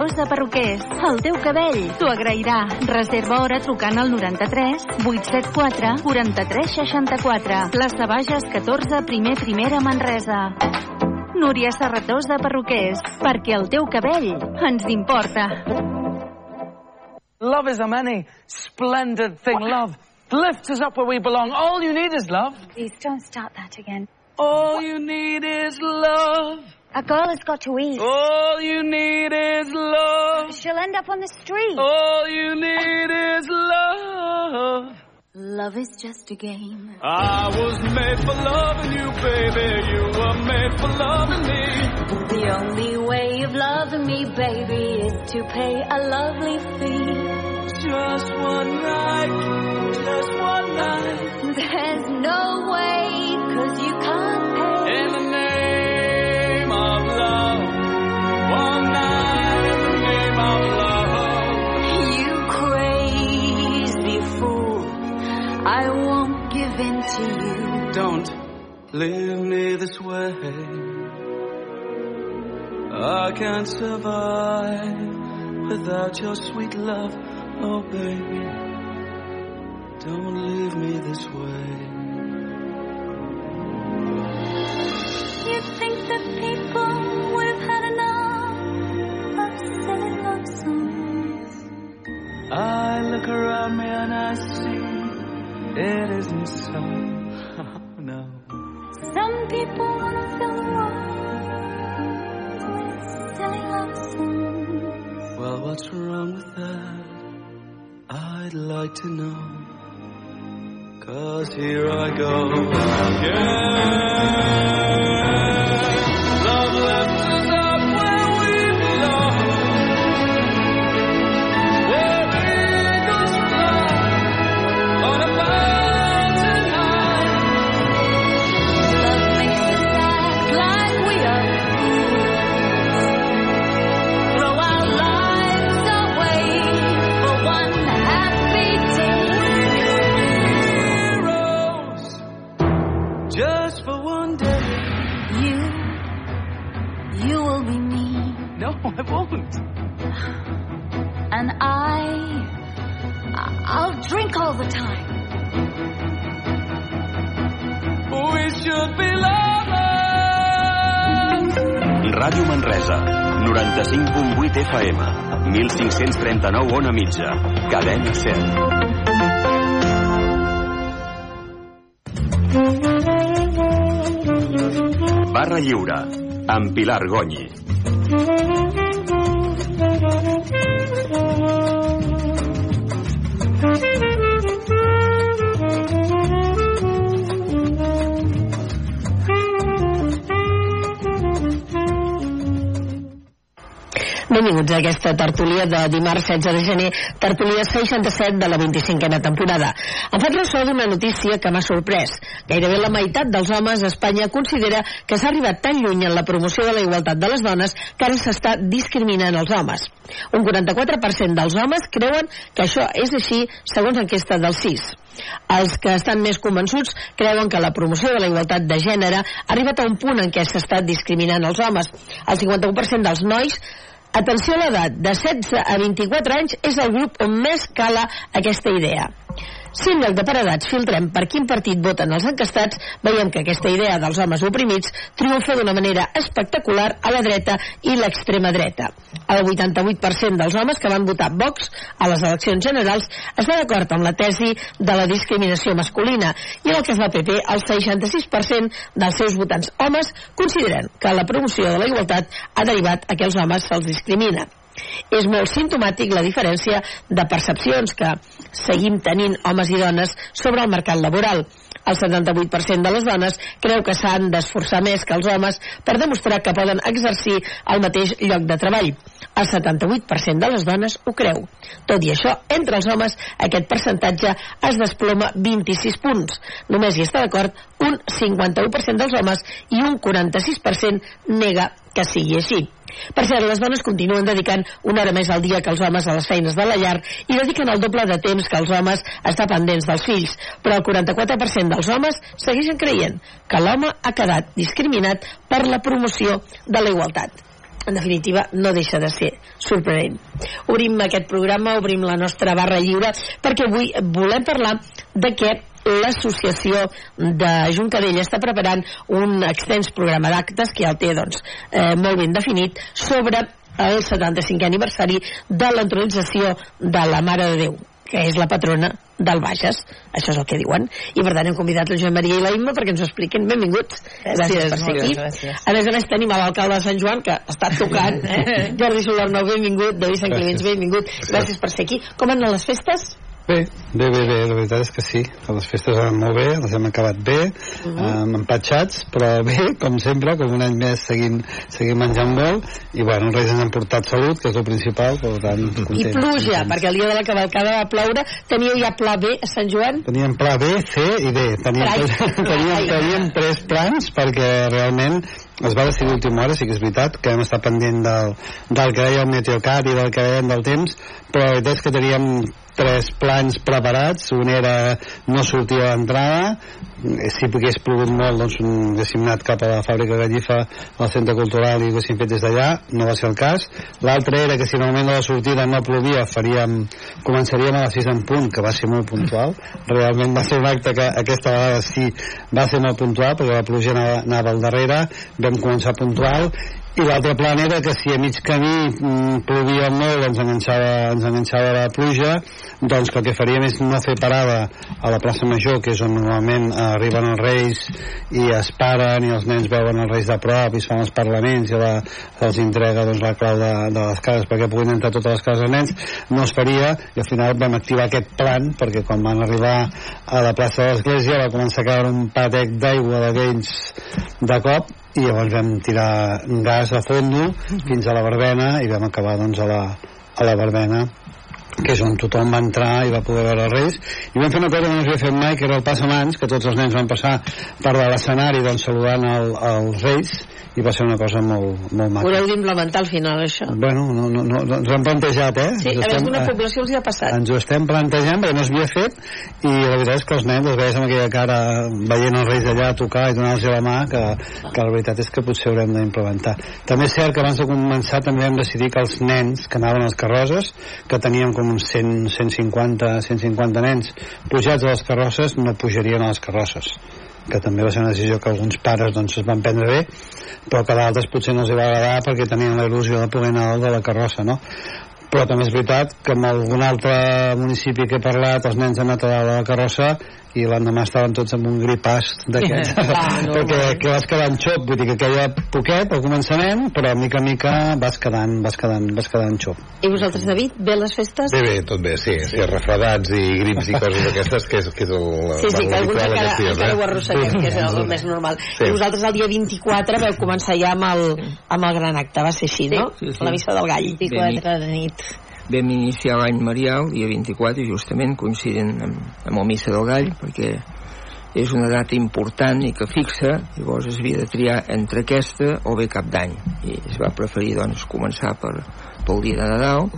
Os de perruquers, el teu cabell t'ho agrairà. Reserva hora trucant al 93 874 43 64. Plaça Bages 14, primer primera Manresa. Núria Serratós de Perruquers, perquè el teu cabell ens importa. Love is a many splendid thing. Love lifts us up where we belong. All you need is love. Please don't start that again. All you need is love. A girl has got to eat. All you need is love. She'll end up on the street. All you need is love. Love is just a game. I was made for loving you, baby. You were made for loving me. The only way of loving me, baby, is to pay a lovely fee. Just one night, just one night. There's no way, cause you leave me this way. I can't survive without your sweet love, oh baby. Don't leave me this way. You think that people would I look around me and I see it isn't so. no. Some people want to fill the world with silly love songs. Well, what's wrong with that? I'd like to know. Cause here I go. Yeah. The time. We should be lovers. Ràdio Manresa, 95.8 FM, 1539 on a mitja, cadena 100. Barra Lliure, amb Pilar Gonyi. Benvinguts a aquesta tertúlia de dimarts 16 de gener, tertúlia 67 de la 25a temporada. Em faig ressò d'una notícia que m'ha sorprès. Gairebé la meitat dels homes a Espanya considera que s'ha arribat tan lluny en la promoció de la igualtat de les dones que ara s'està discriminant els homes. Un 44% dels homes creuen que això és així segons enquesta del CIS. Els que estan més convençuts creuen que la promoció de la igualtat de gènere ha arribat a un punt en què s'està discriminant els homes. El 51% dels nois Atenció a l'edat, de 16 a 24 anys és el grup on més cala aquesta idea. Si en lloc de per edats filtrem per quin partit voten els encastats, veiem que aquesta idea dels homes oprimits triomfa d'una manera espectacular a la dreta i l'extrema dreta. El 88% dels homes que van votar Vox a les eleccions generals està d'acord amb la tesi de la discriminació masculina i en el que és la PP, el 66% dels seus votants homes consideren que la promoció de la igualtat ha derivat a que els homes se'ls discrimina. És molt simptomàtic la diferència de percepcions que seguim tenint homes i dones sobre el mercat laboral. El 78% de les dones creu que s'han d'esforçar més que els homes per demostrar que poden exercir el mateix lloc de treball. El 78% de les dones ho creu. Tot i això, entre els homes, aquest percentatge es desploma 26 punts. Només hi està d'acord un 51% dels homes i un 46% nega que sigui així. Per cert, les dones continuen dedicant una hora més al dia que els homes a les feines de la llar i dediquen el doble de temps que els homes a estar pendents dels fills, però el 44% dels homes segueixen creient que l'home ha quedat discriminat per la promoció de la igualtat. en definitiva, no deixa de ser sorprenent. Obrim aquest programa, obrim la nostra barra lliure, perquè avui volem parlar de què l'associació de Juncadella està preparant un extens programa d'actes que ja el té doncs, eh, molt ben definit sobre el 75è aniversari de l'entronització de la Mare de Déu que és la patrona del Bages. Això és el que diuen. I per tant hem convidat la Joan Maria i la Imma perquè ens ho expliquin. Benvinguts. Gràcies, per ser aquí. gràcies. A més a més tenim l'alcalde de Sant Joan que està tocant. Eh? Jordi Solarnou, benvingut. David Sant Climenç, benvingut. Gràcies per ser aquí. Com han anat les festes? Bé, bé, bé, bé, la veritat és que sí, que les festes han anat molt bé, les hem acabat bé, uh Mhm. -huh. empatxats, però bé, com sempre, com un any més seguim, seguim menjant molt, i bueno, els Reis ens han portat salut, que és el principal, per tant, contents. I pluja, contents. perquè el dia de la cavalcada va ploure. Teníeu ja pla B a Sant Joan? Teníem pla B, C i D. Teníem, Carai. teníem, teníem tres plans perquè realment es va decidir a última hora, sí que és veritat, que hem estat pendent del, del que deia el Meteocat i del que deien del temps, però la veritat és que teníem tres plans preparats, un era no sortir a l'entrada, eh, si hagués plogut molt doncs haguéssim anat cap a la fàbrica Gallifa al centre cultural i haguéssim fet des d'allà, no va ser el cas. L'altre era que si en el moment de la sortida no plovia faríem, començaríem a les 6 en punt, que va ser molt puntual. Realment va ser un acte que aquesta vegada sí va ser molt puntual perquè la pluja anava, anava al darrere. Vam començar puntual i l'altre plan era que si a mig camí mm, plovia molt ens enganxava, ens enganxava la pluja doncs que el que faríem és no fer parada a la plaça Major que és on normalment arriben els reis i es paren i els nens veuen els reis de prop i es fan els parlaments i la, se'ls entrega doncs, la clau de, de les cases perquè puguin entrar totes les cases dels nens no es faria i al final vam activar aquest plan perquè quan van arribar a la plaça de l'església va començar a caure un patec d'aigua d'aquells de cop i llavors vam tirar gas a fondo fins a la verbena i vam acabar doncs a la, a la verbena que és on tothom va entrar i va poder veure els Reis i vam fer una cosa que no s'havia fet mai que era el pas amants, que tots els nens van passar per de l'escenari doncs, saludant el, els Reis i va ser una cosa molt, molt Ho maca haureu d'implementar al final, això. bueno, no, no, no, no, ens ho hem plantejat eh? Sí, Ens a ho alguna eh, població els hi ha passat. ens ho estem plantejant perquè no s'havia fet i la veritat és que els nens els veies amb aquella cara veient els reis allà tocar i donar-los la mà que, que la veritat és que potser haurem d'implementar també és cert que abans de començar també vam decidir que els nens que anaven a les carrosses que teníem com uns 100, 150 150 nens pujats a les carrosses no pujarien a les carrosses que també va ser una decisió que alguns pares doncs, es van prendre bé però que d'altres potser no els va agradar perquè tenien la il·lusió de poder anar dalt de la carrossa no? però també és veritat que en algun altre municipi que he parlat els nens han anat a la carrossa i l'endemà estaven tots amb un gripàs d'aquests Ah, normal. perquè que vas quedant xop vull dir que queia poquet al començament però mica en mica vas quedant, vas quedant, vas quedant xop I vosaltres, David, bé les festes? Bé, bé, tot bé, sí, sí, refredats i grips i coses d'aquestes, que és, que és el, Sí, sí, que alguns encara, dies, encara eh? ho arrosseguem, que és el més normal. Sí. I vosaltres el dia 24 vau començar ja amb el, amb el gran acte, va ser així, no? Sí, sí. La missa del gall. 24 de nit. Vam iniciar l'any Marial, dia 24, justament coincidint amb, amb el Missa del Gall, perquè és una data important i que fixa, llavors es havia de triar entre aquesta o bé cap d'any. I es va preferir, doncs, començar per, pel dia de Nadal,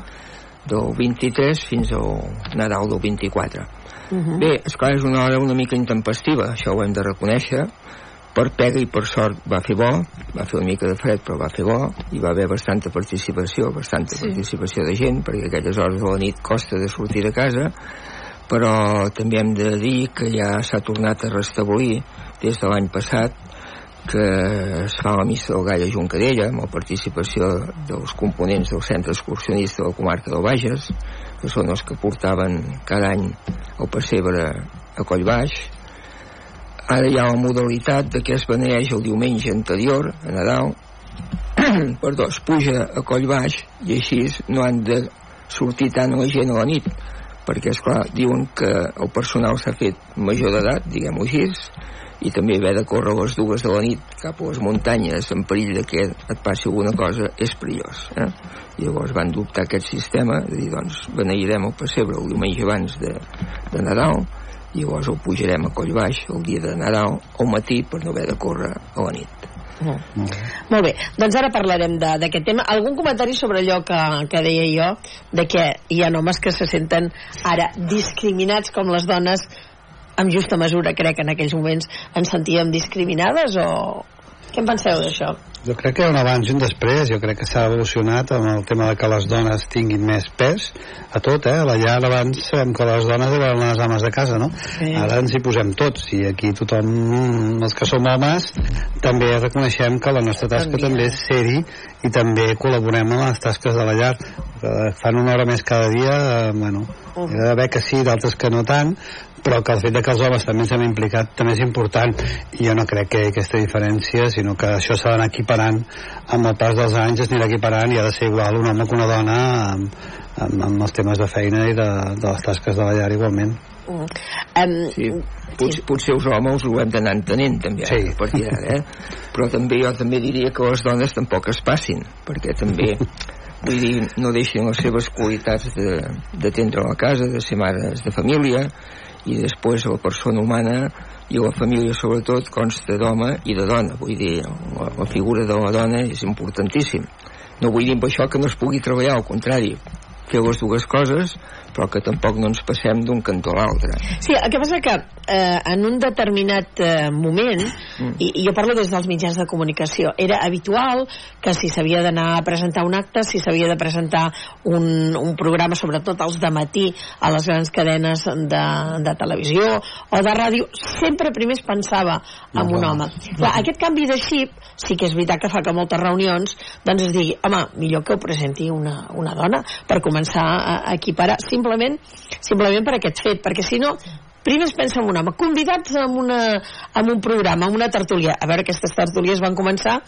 del 23 fins al Nadal del 24. Bé, esclar, és una hora una mica intempestiva, això ho hem de reconèixer, per pega i per sort va fer bo, va fer una mica de fred però va fer bo, i va haver bastanta participació, bastanta sí. participació de gent, perquè a aquelles hores de la nit costa de sortir de casa, però també hem de dir que ja s'ha tornat a restablir des de l'any passat que es fa la missa del Gall a Juncadella amb la participació dels components del centre excursionista de la comarca del Bages que són els que portaven cada any el pessebre a Collbaix ara hi ha la modalitat de que es beneeix el diumenge anterior a Nadal perdó, es puja a Collbaix i així no han de sortir tant la gent a la nit perquè és clar, diuen que el personal s'ha fet major d'edat, diguem-ho així i també haver de córrer a les dues de la nit cap a les muntanyes en perill de que et passi alguna cosa és perillós eh? llavors van dubtar aquest sistema de dir doncs beneirem el pessebre el diumenge abans de, de Nadal llavors el pujarem a Collbaix el dia de Nadal al matí per no haver de córrer a la nit Molt bé, doncs ara parlarem de- d'aquest tema. Algun comentari sobre allò que, que deia jo, de que hi ha homes que se senten ara discriminats com les dones amb justa mesura, crec que en aquells moments ens sentíem discriminades o... Què en penseu d'això? Jo crec que hi ha un abans i un després, jo crec que s'ha evolucionat amb el tema de que les dones tinguin més pes a tot, eh? A la llar abans sabem que les dones eren les ames de casa, no? Sí. Ara ens hi posem tots, i aquí tothom, els que som homes, també reconeixem que la nostra tasca Canvia. també és ser-hi i també col·laborem en les tasques de la llar. Eh, fan una hora més cada dia, eh, bueno, Uh. hi ha d'haver que sí, d'altres que no tant, però que el fet de que els homes també s'han implicat també és important i jo no crec que aquesta diferència sinó que això s'ha d'anar equiparant amb el pas dels anys es anirà equiparant i ha de ser igual un home que una dona amb, amb, amb els temes de feina i de, de les tasques de la llar igualment Mm. Um, Sí, potser, potser els homes ho hem d'anar entenent també Sí. a partir d'ara, eh? però també jo també diria que les dones tampoc es passin perquè també vull dir, no deixin les seves qualitats d'atendre la casa, de ser mares de família i després la persona humana i la família sobretot consta d'home i de dona. Vull dir, la, la figura de la dona és importantíssim no vull dir amb això que no es pugui treballar, al contrari fer les dues coses però que tampoc no ens passem d'un cantó a l'altre Sí, el que passa que eh, en un determinat eh, moment, Mm. i, i jo parlo des dels mitjans de comunicació, era habitual que si s'havia d'anar a presentar un acte, si s'havia de presentar un, un programa, sobretot els de matí a les grans cadenes de, de televisió o de ràdio, sempre primer es pensava en un home. Clar, aquest canvi de xip sí que és veritat que fa que moltes reunions doncs es digui, home, millor que ho presenti una, una dona per començar a, a equiparar simplement, simplement per aquest fet, perquè si no primer es pensa en un home, convidats en, una, en un programa, en una tertúlia. A veure, aquestes tertúlies van començar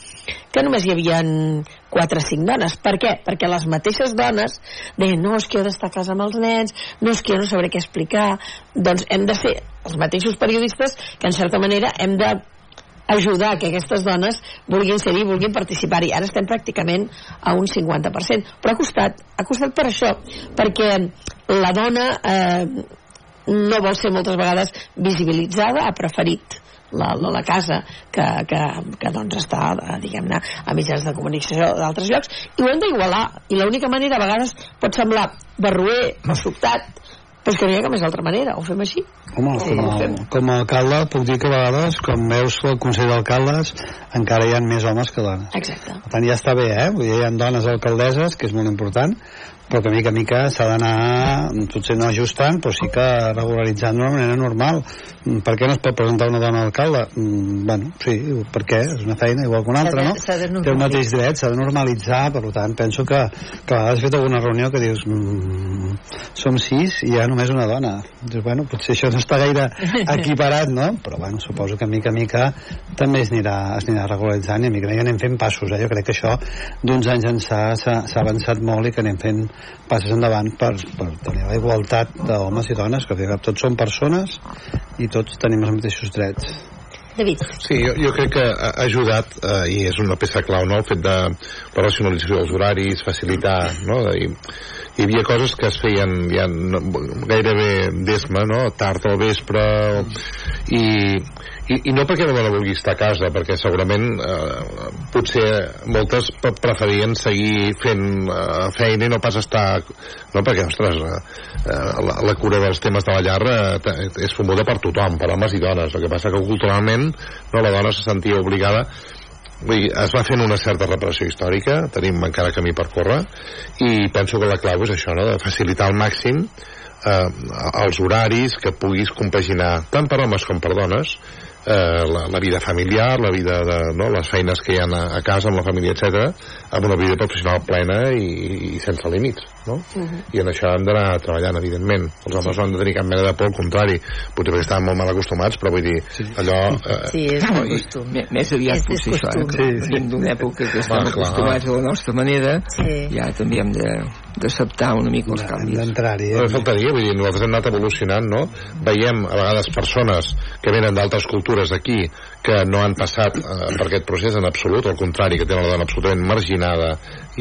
que només hi havia 4 o 5 dones. Per què? Perquè les mateixes dones deien, no, és que jo he d'estar a casa amb els nens, no, és que jo no sabré què explicar. Doncs hem de ser els mateixos periodistes que, en certa manera, hem de ajudar que aquestes dones vulguin ser-hi vulguin participar-hi. Ara estem pràcticament a un 50%. Però ha costat, ha costat per això, perquè la dona eh, no vol ser moltes vegades visibilitzada, ha preferit la, la, la casa que, que, que doncs està, eh, diguem-ne, a mitjans de comunicació d'altres llocs, i ho hem d'igualar. I l'única manera, a vegades, pot semblar barruer o sobtat, però és que no hi ha cap més altra manera, ho fem així. Home, Sí, com, a, fem. com a alcalde puc dir que a vegades, com veus el Consell d'Alcaldes, encara hi ha més homes que dones. Exacte. Per tant, ja està bé, eh? Vull dir, hi ha dones alcaldesses, que és molt important, però que mica a mica s'ha d'anar, potser no ajustant, però sí que regularitzant d'una manera normal. Mm, Per què no es pot presentar una dona alcalde? Mm, bueno, sí, per què? És una feina igual que una altra, no? Té el mateix dret, s'ha de normalitzar, per tant, penso que, que has fet alguna reunió que dius mm, som sis i hi ha només una dona. Dius, bueno, potser això no està gaire equiparat, no? Però, bueno, suposo que mica a mica també es anirà, es anirà regularitzant i a mica a mica anem fent passos, eh? Jo crec que això d'uns anys ençà s'ha avançat molt i que anem fent passes endavant per, per tenir la igualtat d'homes i dones, que al final tots som persones i tots tenim els mateixos drets. David. Sí, jo, jo crec que ha ajudat, eh, i és una peça clau, no?, el fet de la racionalització dels horaris, facilitar, no?, i, hi havia coses que es feien ja no, gairebé d'esma, no?, tard al vespre, i, i, i no perquè la dona vulgui estar a casa, perquè segurament eh, potser moltes pre- preferien seguir fent eh, feina i no pas estar... No, perquè, ostres, eh, eh, la, la cura dels temes de la llar eh, és comoda per tothom, per homes i dones. El que passa que culturalment no, la dona se sentia obligada Vull dir, es va fent una certa reparació històrica, tenim encara camí per córrer, i penso que la clau és això, no?, de facilitar al màxim eh, els horaris que puguis compaginar tant per homes com per dones eh, la, la vida familiar, la vida de no, les feines que hi ha a, a casa amb la família, etc, amb una vida professional plena i, i sense límits no? i en això hem d'anar treballant evidentment els homes no han de tenir cap mena de por al contrari potser perquè estaven molt mal acostumats però vull dir, allò eh, Sí, és un I costum. me- més aviat És potser això, eh? que venim d'una època que estem clar. acostumats a la nostra manera Sí. ja també hem de d'acceptar una mica els canvis d'entrar-hi. No Eh? em faltaria, vull dir, nosaltres hem anat evolucionant, no? Veiem a vegades persones que venen d'altres cultures aquí que no han passat eh, per aquest procés en absolut, al contrari, que tenen la dona absolutament marginada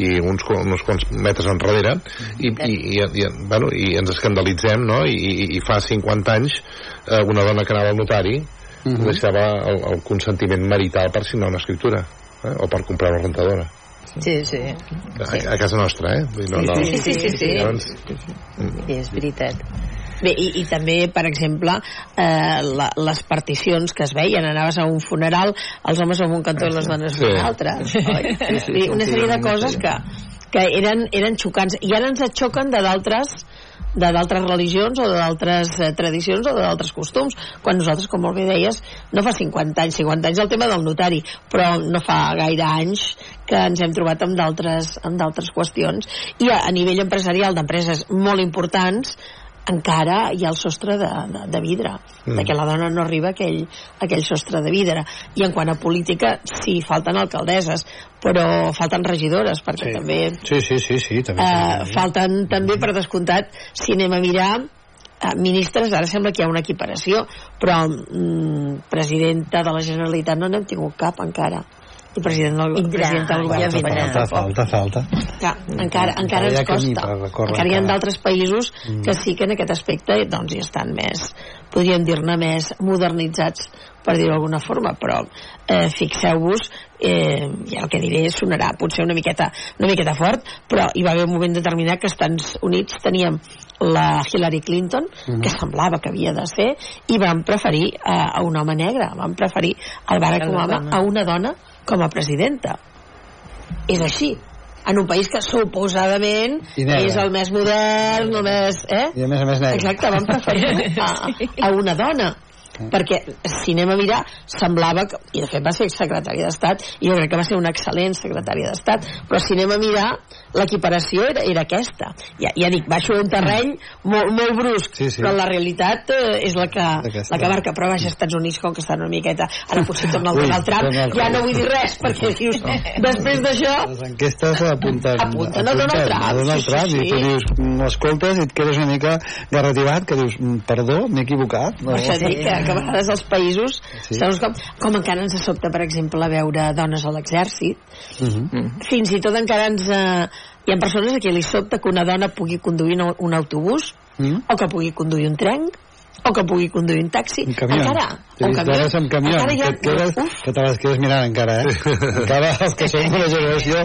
i uns, uns quants metres enrere i, i, i, i, bueno, i ens escandalitzem, no? I, i, i fa 50 anys eh, una dona que anava al notari deixava el, el consentiment marital per signar una escriptura eh? o per comprar una rentadora Sí, sí. a, a casa nostra, eh? No, no. Sí, sí, sí, sí. Llavors, Sí, és veritat. Bé, i, i també, per exemple, eh, la, les particions que es veien, anaves a un funeral, els homes en un cantó i les dones en un altre. oi? Vull dir, una sèrie de coses que, que eren, eren xocants. I ara ens xoquen de d'altres de d'altres religions o d'altres eh, tradicions o d'altres costums quan nosaltres, com molt bé deies, no fa 50 anys 50 anys el tema del notari però no fa gaire anys que ens hem trobat amb d'altres amb d'altres qüestions i a, a nivell empresarial d'empreses molt importants encara hi ha el sostre de, de, de vidre mm. de que la dona no arriba a aquell, a aquell sostre de vidre i en quant a política sí, falten alcaldesses però falten regidores perquè Sí. també Sí, sí, sí, sí, també. eh, falten també per descomptat si anem a mirar eh, ministres, ara sembla que hi ha una equiparació però mm, presidenta de la Generalitat no n'hem tingut cap encara i president del, Vindrà, president del govern ja vindrà. falta, falta, falta. Clar, encara, encara ens costa. Encara hi ha d'altres països Mm. que sí que en aquest aspecte doncs, hi estan més, podríem dir-ne més modernitzats, per dir-ho d'alguna forma, però eh, fixeu-vos, eh, ja el que diré sonarà potser una miqueta, una miqueta fort, però hi va haver un moment determinat que als Estats Units teníem la Hillary Clinton, Mhm. que semblava que havia de ser, i van preferir a, a un home negre, van preferir el Barack Obama dona. a una dona com a presidenta és així en un país que suposadament és el més modern, el més... Eh? I a més a més negre. Exacte, van preferir a, a una dona perquè si anem a mirar semblava que, i de fet va ser secretari d'Estat i jo crec que va ser un excel·lent secretari d'Estat però si anem a mirar l'equiparació era, era aquesta ja, ja dic, baixo un terreny molt, molt brusc Sí, sí. però la realitat eh, és la que, Aquesta. la que marca però vaja, als Estats Units com que estan una miqueta ara potser torna el Donald Trump el ja no vull dir res perquè dius, després d'això Les enquestes apunten, Apunten a Donald Trump, a Donald sí, sí, sí. i tu dius, mm, l'escoltes i et quedes una mica garrativat, que dius, mm, perdó, m'he equivocat. No, Per això dic que, que a vegades els països, Sí. segons com, com encara ens sobta, per exemple, veure dones a l'exèrcit, Mhm. fins i tot encara ens... Eh, hi ha persones a qui li sobta que una dona pugui conduir un, un autobús, Mm? o que pugui conduir un tren, o que pugui conduir un taxi. Un camió. Encara, T'he un camió. amb camió, Encara hi que, ha... et quedes, Uf, que te les quedes mirant encara, eh? encara els que som d'una generació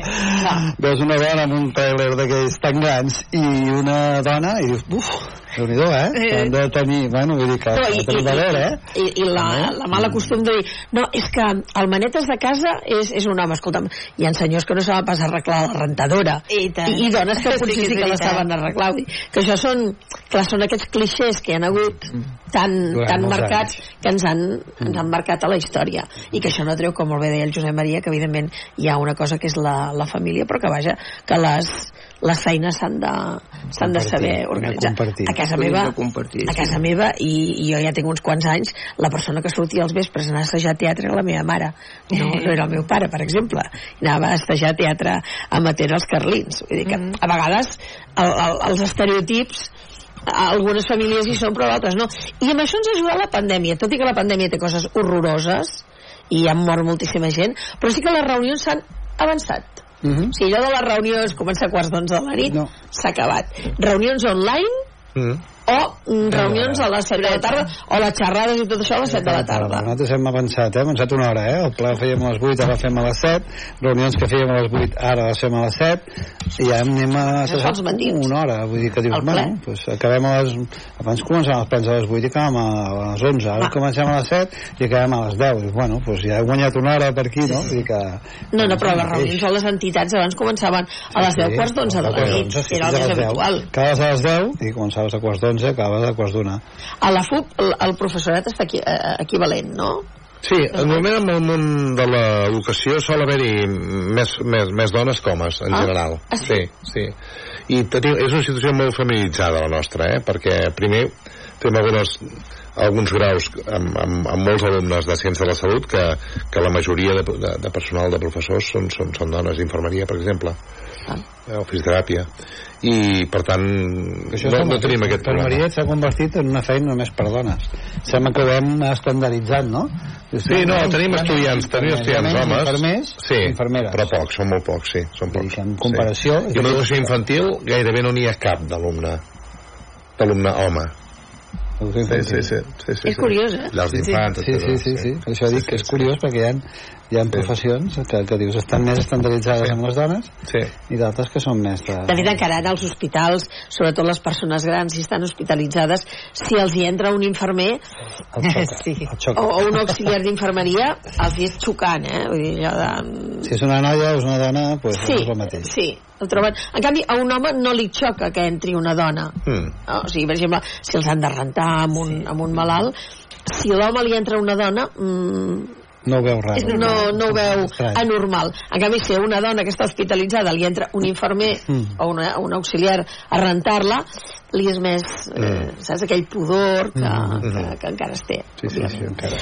veus una dona amb un trailer d'aquells tan grans i una dona i dius, uf, déu nhi eh? Eh. Han de tenir, bueno, vull dir que No, ha de tenir valor, eh? I, i la, la mala costum de dir no, és que el manetes de casa és, és un home, escolta'm, hi ha senyors que no saben pas arreglar la rentadora I tant. i, i dones que Sí potser que és sí que la saben arreglar que això són, clar, són aquests clixés que hi han hagut tan, Durant tan marcats anys. que ens han, ens han marcat a la història. I que això no treu, com molt bé deia el Josep Maria que evidentment hi ha una cosa que és la, la família però que vaja, que les, les feines s'han de, s'han de saber organitzar. a casa meva a sí. casa meva i, i jo ja tinc uns quants anys la persona que sortia als vespres a anar a assajar teatre era la meva mare. No, no era el meu pare per exemple. Anava a assajar teatre amateur als Carlins. Vull dir que a vegades el, el, els estereotips algunes famílies hi són però d'altres no i amb això ens ha ajudat la pandèmia tot i que la pandèmia té coses horroroses i ha mort moltíssima gent però sí que les reunions s'han avançat Mhm. o sigui, allò de les reunions comença a quarts d'onze de la nit No. s'ha acabat reunions online Mm. O mm, reunions a les 7 de la tarda o les xerrades i tot això a les 7 de la tarda Nosaltres hem avançat, eh? hem avançat una hora, eh? El ple el fèiem a les 8, ara el fem a les 7, reunions que fèiem a les 8, ara les fem a les 7, i ja anem a... Fa matins. Una hora, vull dir que dius, bueno, pues acabem a les... Abans començàvem els plens a les 8 i acabem a les 11, ara Va. comencem a les 7 i acabem a les 10. Dius, bueno, pues ja he guanyat una hora per aquí, no? Vull dir que... no, no, però les reunions a les entitats abans començaven a les 10 quarts d'11 de la nit era el més les 10. habitual Acabes a les 10 i començaves a quarts d'11, acabes a quarts d'una. a la FUP el, el professorat està aquí, eh, equivalent no? Sí, normalment en el món de l'educació sol haver-hi més, més, més dones que homes, en Ah, general. ah, sí? sí, sí. I tenim, és una situació molt feminitzada, la nostra, eh? perquè primer fem algunes, alguns graus amb, amb, amb molts alumnes de Ciència de la Salut que, que la majoria de, de, de personal de professors són, són, són dones d'infermeria, per exemple, Ah. eh, o fisioteràpia. I, per tant, Això no, no tenim aquest problema. L'enfermeria s'ha convertit en una feina només per dones. Sembla que ho hem estandarditzat, no? Dius, Sí, no, tenim estudiants, tenim estudiants homes. Infermers, sí, infermeres. però pocs, són molt pocs, sí, són pocs. en comparació- Sí. I en educació infantil gairebé no n'hi ha cap d'alumne, d'alumne home. Sí, sí, sí, sí, sí, És sí. curiós, eh? Llars d'infants, Sí, sí, sí, sí. Per això dic que és curiós perquè hi ha, hi ha professions que, que dius estan més estandarditzades amb les dones Sí. i d'altres que són més de... De fet, encara ara als hospitals, sobretot les persones grans, si estan hospitalitzades, si els hi entra un infermer El xoca, Sí. el o, o un auxiliar d'infermeria, els hi és xocant, eh? Vull dir, allò de... Si és una noia o és una dona, doncs Sí, és el mateix. sí, el troben. En canvi, a un home no li xoca que entri una dona. Mm. O sigui, per exemple, si els han de rentar amb un, amb un malalt, si a l'home li entra una dona, mm, No ho veu raro. no, no ho veu Estrany. anormal. En canvi, si a una dona que està hospitalitzada li entra un infermer Mm. o una, un auxiliar a rentar-la, li és més, eh, saps, aquell pudor que, que, que encara es té. Sí, sí, sí, encara.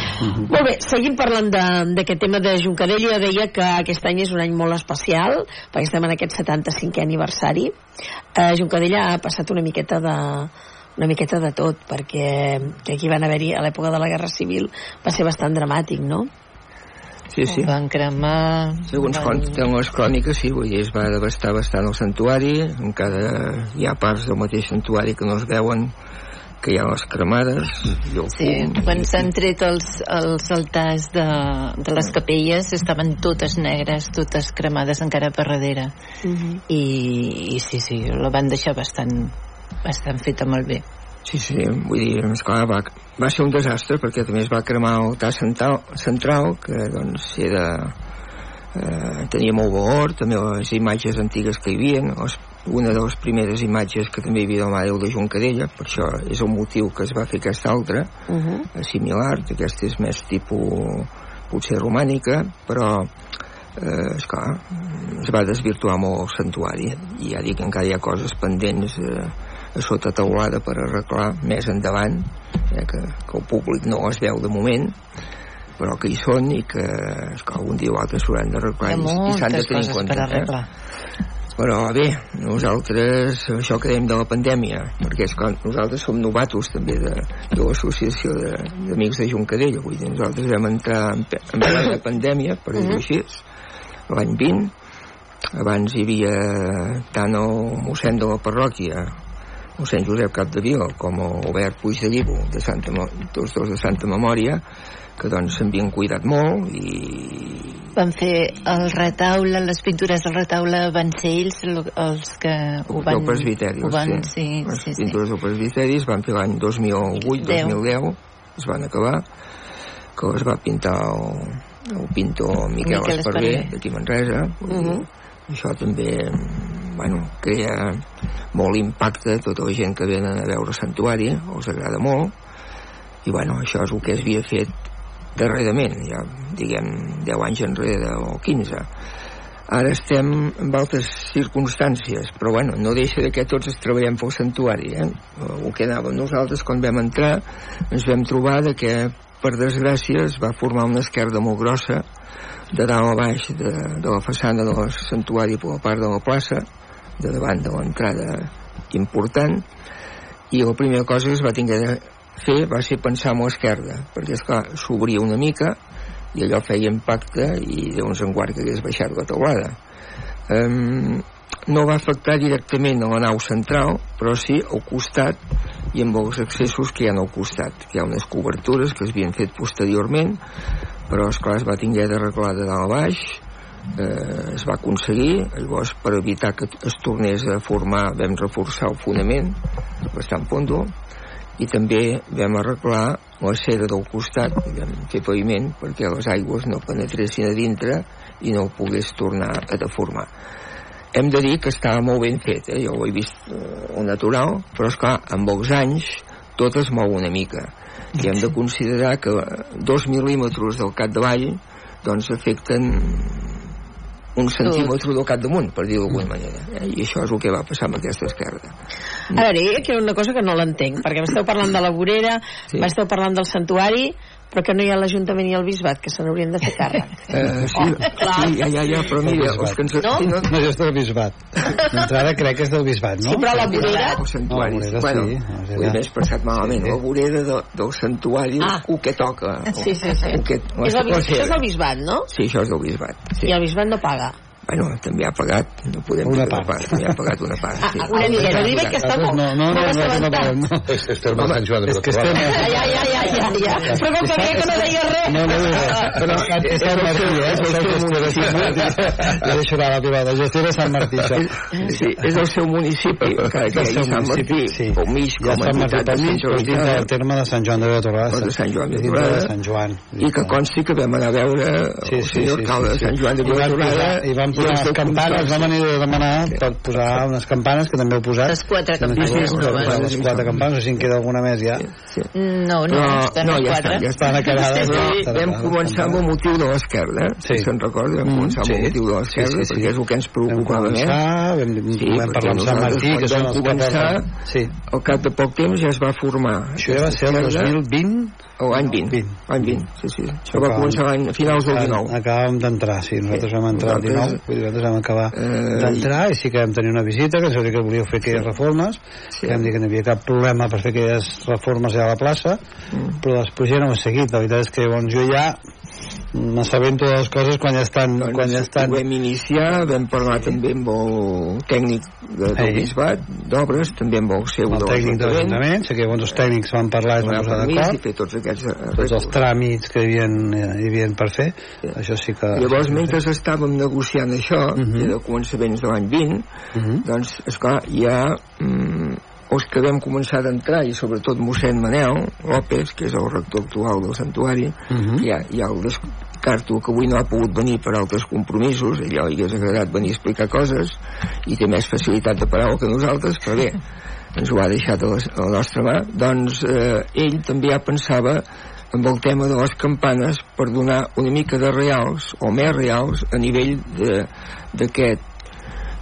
Molt bé, seguim parlant de- d'aquest tema de Juncadell. Jo deia que aquest any és un any molt especial, perquè estem en aquest 75è aniversari. Eh, Juncadell ha passat una miqueta de una miqueta de tot, perquè que aquí van haver-hi a l'època de la Guerra Civil va ser bastant dramàtic, no? Sí, sí. Van cremar... Segons van... les cròniques, sí, vull dir, es va devastar bastant el santuari, encara hi ha parts del mateix santuari que no es veuen, que hi ha les cremades, i el Sí, fum, quan i- s'han tret els, els altars de, de les capelles estaven totes negres, totes cremades encara per darrere. I, i sí, sí, la van deixar bastant, bastant feta molt bé. Sí, sí, vull dir, esclar, va, va ser un desastre perquè també es va cremar l'altar central, central que doncs era eh, tenia molt valor, també les imatges antigues que hi havia, les, una de les primeres imatges que també hi havia del Mare de Juncadella, per això és el motiu que es va fer aquesta altra, Uh -huh. similar, aquesta és més tipus potser romànica, però eh, esclar, es va desvirtuar molt el santuari i ja dic que encara hi ha coses pendents eh, a sota teulada per arreglar més endavant eh, que, que el públic no es veu de moment però que hi són i que, esclar, algun dia o altre s'hauran d'arreglar i, i s'han de tenir en compte per arreglar. Eh? però bé, nosaltres això que dèiem de la pandèmia perquè és clar, nosaltres som novatos també de, de l'associació de- d'amics de Juncadella vull dir, nosaltres vam entrar en, en plena pandèmia per dir-ho així l'any 20 abans hi havia tant el mossèn de la parròquia mossèn Josep Capdevila com el Albert Puig de Llibo de Santa, tots dos de Santa Memòria que doncs s'havien cuidat molt i Van fer el retaule, les pintures del retaule van ser ells els que ho van... del presbiteri ho van, sí. sí, les sí, sí. pintures del presbiteri es van fer l'any 2008-2010 es van acabar que es va pintar el, el pintor Miquel, Miquel Esparver Esparver. d'aquí a Manresa dir, Mhm. això també bueno, crea molt impacte tota la gent que venen a veure el santuari els agrada molt i bueno, això és el que es havia fet darrerament, ja diguem 10 anys enrere o 15 ara estem en altres circumstàncies però bueno, no deixa de que tots es treballem pel santuari eh? el que anàvem nosaltres quan vam entrar ens vam trobar de que per desgràcia es va formar una esquerda molt grossa de dalt a baix de, de la façana del santuari per la part de la plaça de davant de l'entrada important i la primera cosa que es va tinguer de fer va ser pensar en l'esquerda perquè esclar, s'obria una mica i allò feia impacte i llavors en guard que hagués baixat la teulada. Um, no va afectar directament a la nau central però sí al costat i amb els accessos que hi ha al costat que hi ha unes cobertures que es havien fet posteriorment però esclar es va tinguer d'arreglar de dalt a baix eh, es va aconseguir llavors per evitar que es tornés a formar vam reforçar el fonament bastant fondo i també vam arreglar la cera del costat vam fer paviment perquè les aigües no penetressin a dintre i no ho pogués tornar a deformar hem de dir que estava molt ben fet eh? jo ho he vist eh, natural però és clar amb anys tot es mou una mica i hem de considerar que dos mil·límetres del cap de vall doncs afecten un centímetre del cap damunt, per dir-ho d'alguna manera. Eh? I això és el que va passar amb aquesta esquerda. A veure, hi ha una cosa que no l'entenc, perquè m'esteu parlant de la vorera, Sí. m'esteu parlant del santuari, però que no hi ha l'Ajuntament ni el Bisbat, que se n'haurien de fer càrrec. Eh, sí, clar. sí, ja, ja, ja, però mira, El els que ens... No? Sí, no, No, és del bisbat. D'entrada crec que és del bisbat, no? Sí, però la vorera... santuari. No, bueno, sí, ho he passat malament. Sí. La vorera de, del santuari, Ah. el que toca. Sí, sí, sí. El que, És el, això és el Bisbat, no? Sí, això és del bisbat. Sí. I el Bisbat no paga. Bueno, també ha pagat, no podem Una que no part. també ha pagat una part. Ah, sí. ah, una miqueta, dic que està molt, No, no, no, no, no, no, assabentat. no, És, és terme de Sant Joan de És que estem... Vilatorrada. Ja, ja, ja, ja, ja. Però com que veia que no deia res. No, no, no, no. És, és Sant Martí, eh? És el seu municipi. Ja deixo anar la privada. Gestió de Sant Martí, això. Sí, és el seu municipi, encara que És el hi seu Sant sí. o mig com a Sant entitat per mig, però dins del terme de Sant Joan de Vilatorrada. o de Sant Joan de de Sant Joan. i que consti que vam anar a veure el senyor alcalde de. Sant Joan de posar, i van posar campanes, vam venir a demanar per posar unes campanes que també heu posat. Les quatre campanes m'equivoco, noves. Les quatre campanes, o si en queda alguna més ja. Sí. No, no, estan no, ja quatre. està, ja. Estan acabades. Estan vam acabades, començar amb el motiu de l'esquerda, Sí. si se'n recorda, vam començar amb el sí. motiu de l'esquerda, Sí, sí, sí. perquè és el que ens Vam preocupava més. començar, vam, Sí, vam parlar amb Sant Martí, que són els que començar, porten... Sí. Al cap de poc temps ja es va formar. Això ja va ser el aquesta esquerda, 2020? O l'any 20. 20. L'any 20, sí, sí. Això va començar a finals del 19. Acabàvem d'entrar, sí, nosaltres vam entrar el Nosaltres- 19, vull dir, nosaltres vam acabar Eh, d'entrar i sí que vam tenir una visita, que ens va dir que volíeu fer aquelles reformes, Sí. que vam dir que no hi havia cap problema per fer aquelles reformes a la plaça, Mm. però després ja no ho he seguit, la veritat és que llavors jo ja m'assabento de les coses quan ja estan... Doncs quan ja estan... ho vam iniciar, vam parlar també amb el tècnic de, del Ei. bisbat d'obres, també amb el seu el tècnic de l'Ajuntament, sé que els tècnics van parlar i van posar permís i d'acord, fer tots aquests eh, tots els tràmits que hi havia, hi havia per fer, això sí que... Llavors, mentre estàvem negociant això, uh Mhm. -huh. de començaments de l'any 20, Uh -huh. doncs, esclar, ha mm, els que vam començar d'entrar, i sobretot mossèn Manel López, que és el rector actual del santuari, Uh -huh. ja, ja el descarto que avui no ha pogut venir per altres compromisos, ella li hagués agradat venir a explicar coses, i té més facilitat de paraula que nosaltres, però bé, ens ho ha deixat a la, a la nostra mà, doncs eh, ell també ja pensava amb el tema de les campanes per donar una mica de reals o més reals a nivell de- d'aquest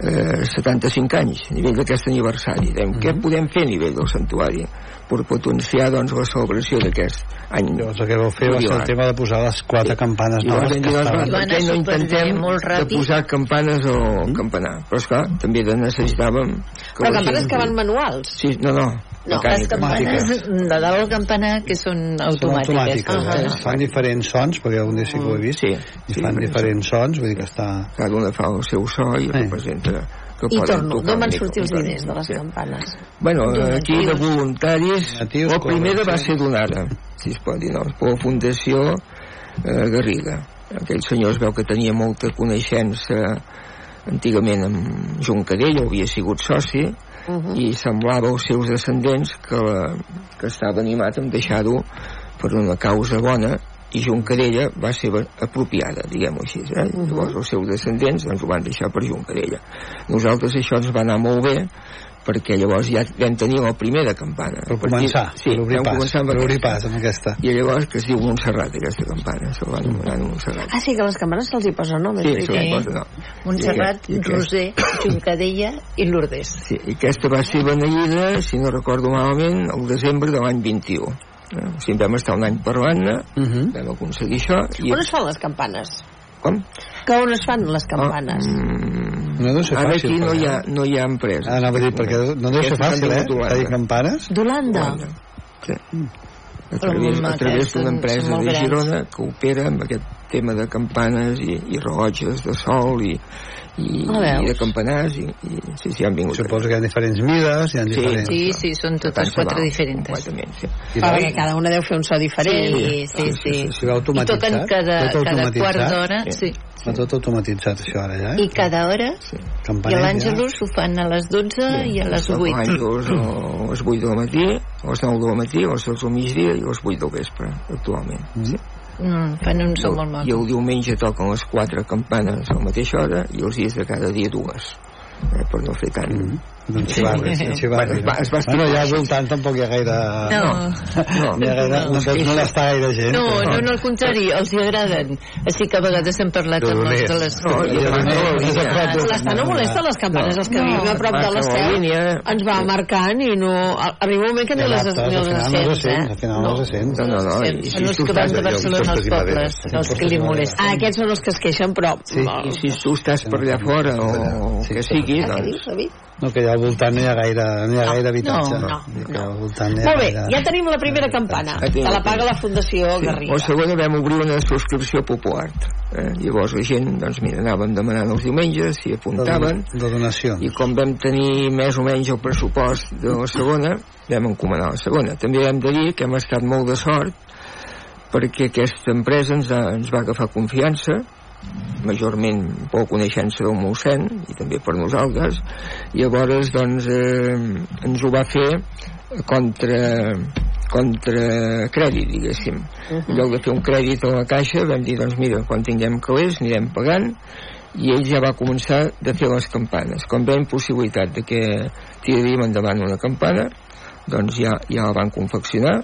eh, 75 anys, a nivell d'aquest aniversari. Dèiem, Què podem fer a nivell del santuari per potenciar doncs, la celebració d'aquest any? Llavors el que vau fer va ser el tema de posar les quatre campanes I llavors noves que estaven... anar no intentem molt de ràpid. posar campanes o campanar? Però esclar, també de necessitàvem... Que Però campanes gent- que van manuals. Sí, no, no. No, les campanes de dalt del campanar que són Són automàtiques. automàtiques, eh? fan diferents sons, perquè algun dia sí que ho he vist, Sí, i sí, fan sí. diferents sons, vull dir que està... Cada una fa el seu so i Sí. representa que I torno, d'on van sortir els diners de les campanes? Bueno, aquí de voluntaris, la primera va ser donada, si es pot dir, no, per la Fundació eh, Garriga. Aquell senyor es veu que tenia molta coneixença antigament amb Juncadell, havia sigut soci, Uh -huh. i semblava als seus descendents que, la, que estava animat en deixar-ho per una causa bona i Juncadella va ser apropiada, diguem-ho així. Eh? Uh -huh. Llavors els seus descendents doncs, ho van deixar per Juncadella. Nosaltres això ens va anar molt bé perquè llavors ja vam tenir la primera campana. Per començar, sí, per obrir pas, començar amb per obrir pas amb aquesta. I llavors que es diu Montserrat aquesta campana, se la va anomenar Montserrat. Ah, sí, que les campanes se'ls hi posa nom. Sí, se la posa, no. Montserrat, I, i, Roser, Juncadella i Lourdes. Sí, i aquesta va ser beneïda, si no recordo malament, el desembre de l'any 21. Eh? O sigui, vam estar un any parlant-ne, Uh -huh. vam aconseguir això, i... On es fan les campanes? Com? Que on es fan les campanes? Ah, mm, No deu ser Ara fàcil, aquí no hi, ha, no hi ha empresa. Ah, anava a dir, perquè no deu ser fàcil, eh? Fer campanes. D'Holanda. Sí. A Però través, amb a través d'una empresa de. Girona que opera amb aquest tema de campanes i, i rellotges de sol i, i, Ah, i de campanars i, i sí, sí, han vingut. Suposo que hi ha diferents mides, hi ha Sí, diferents... Sí, sí, són totes quatre diferents. Sí. I no? perquè cada una deu fer un so diferent. Sí, sí, sí. Si va I automatitzat, toquen cada, tot cada quart d'hora, Sí. sí. Tot automatitzat, això, ara, ja, eh? I cada hora, i Campaners, a l'Àngelus ho fan a les 12 i a les 8. Àngels a les 8 del matí, a les 9 del matí, a les 6 del migdia i a les 8 del vespre, actualment. Mm. Sí. Mm, fan un so molt I maco. el diumenge toquen les 4 campanes a la mateixa hora i els dies de cada dia dues. Eh, per no fer tant... Mm. Doncs xivarri, Sí. xivarri. Bueno, es va- es va Bueno, ja al voltant tampoc hi ha gaire... No. No, Hi ha gaire... No, no, no gaire gent. No, no, no, al contrari, els hi agraden. Així que a vegades hem parlat De amb els de les... No, L'estan no molesta les campanes, els que No. vivim a prop de línia. ens va marcant i no... Arriba un moment que ni les, no les sents, sents, al eh? final no les sents. No, no, no. Són si els tu que van estàs de Barcelona als pobles, els que li molesten. Ah, aquests són els que es queixen, però... Sí. i si tu estàs per allà fora o que sigui, què doncs... dius, David? No, que hi ha al voltant no hi ha gaire, no hi ha gaire habitatge. no, que al voltant no hi ha Molt bé, gaire... ja tenim la primera campana. Aquí. Te la paga la Fundació Sí, Garriga. la segona vam obrir una subscripció popular. Eh? Llavors la gent, doncs mira, anàvem demanant els diumenges, s'hi apuntaven, de, de donacions. i com vam tenir més o menys el pressupost de la segona, vam encomanar la segona. També hem de dir que hem estat molt de sort perquè aquesta empresa ens, ha, ens va agafar confiança, majorment per coneixença del mossèn i també per nosaltres. I llavors doncs eh, ens ho va fer contra contra crèdit diguéssim. En lloc de fer un crèdit a la caixa vam dir doncs mira quan tinguem calés anirem pagant. I ell ja va començar de fer les campanes. Com veiem possibilitat de que tiraríem endavant una campana doncs ja, ja la van confeccionar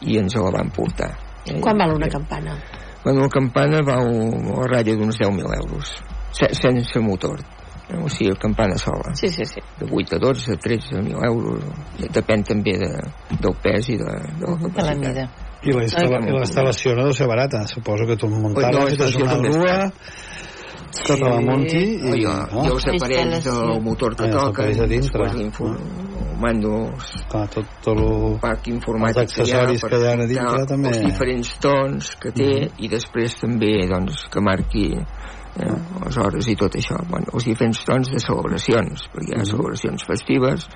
i ens la van portar. Eh? Quan val una campana? Bueno, la campana va a la ratlla d'uns 10.000 euros, se, sense motor. O sigui, campana sola. Sí, sí, sí. De 8 a 12, 13.000 euros. Depèn també de, del pes i de, de la de la capacitat. mida. I la, instal·la, i la instal·lació no deu ser barata. Suposo que tu muntar No, és una grua, que te la munti I, i... jo, no? jo aparells Instal·lació. del motor que Ah, de dintre. després el mando, Clar, tot, tot lo... parc informàtic Els accessoris que hi ha a dintre també. els diferents tons que té i després també doncs, que marqui eh, les hores i tot això bueno, els diferents tons de celebracions perquè hi ha celebracions festives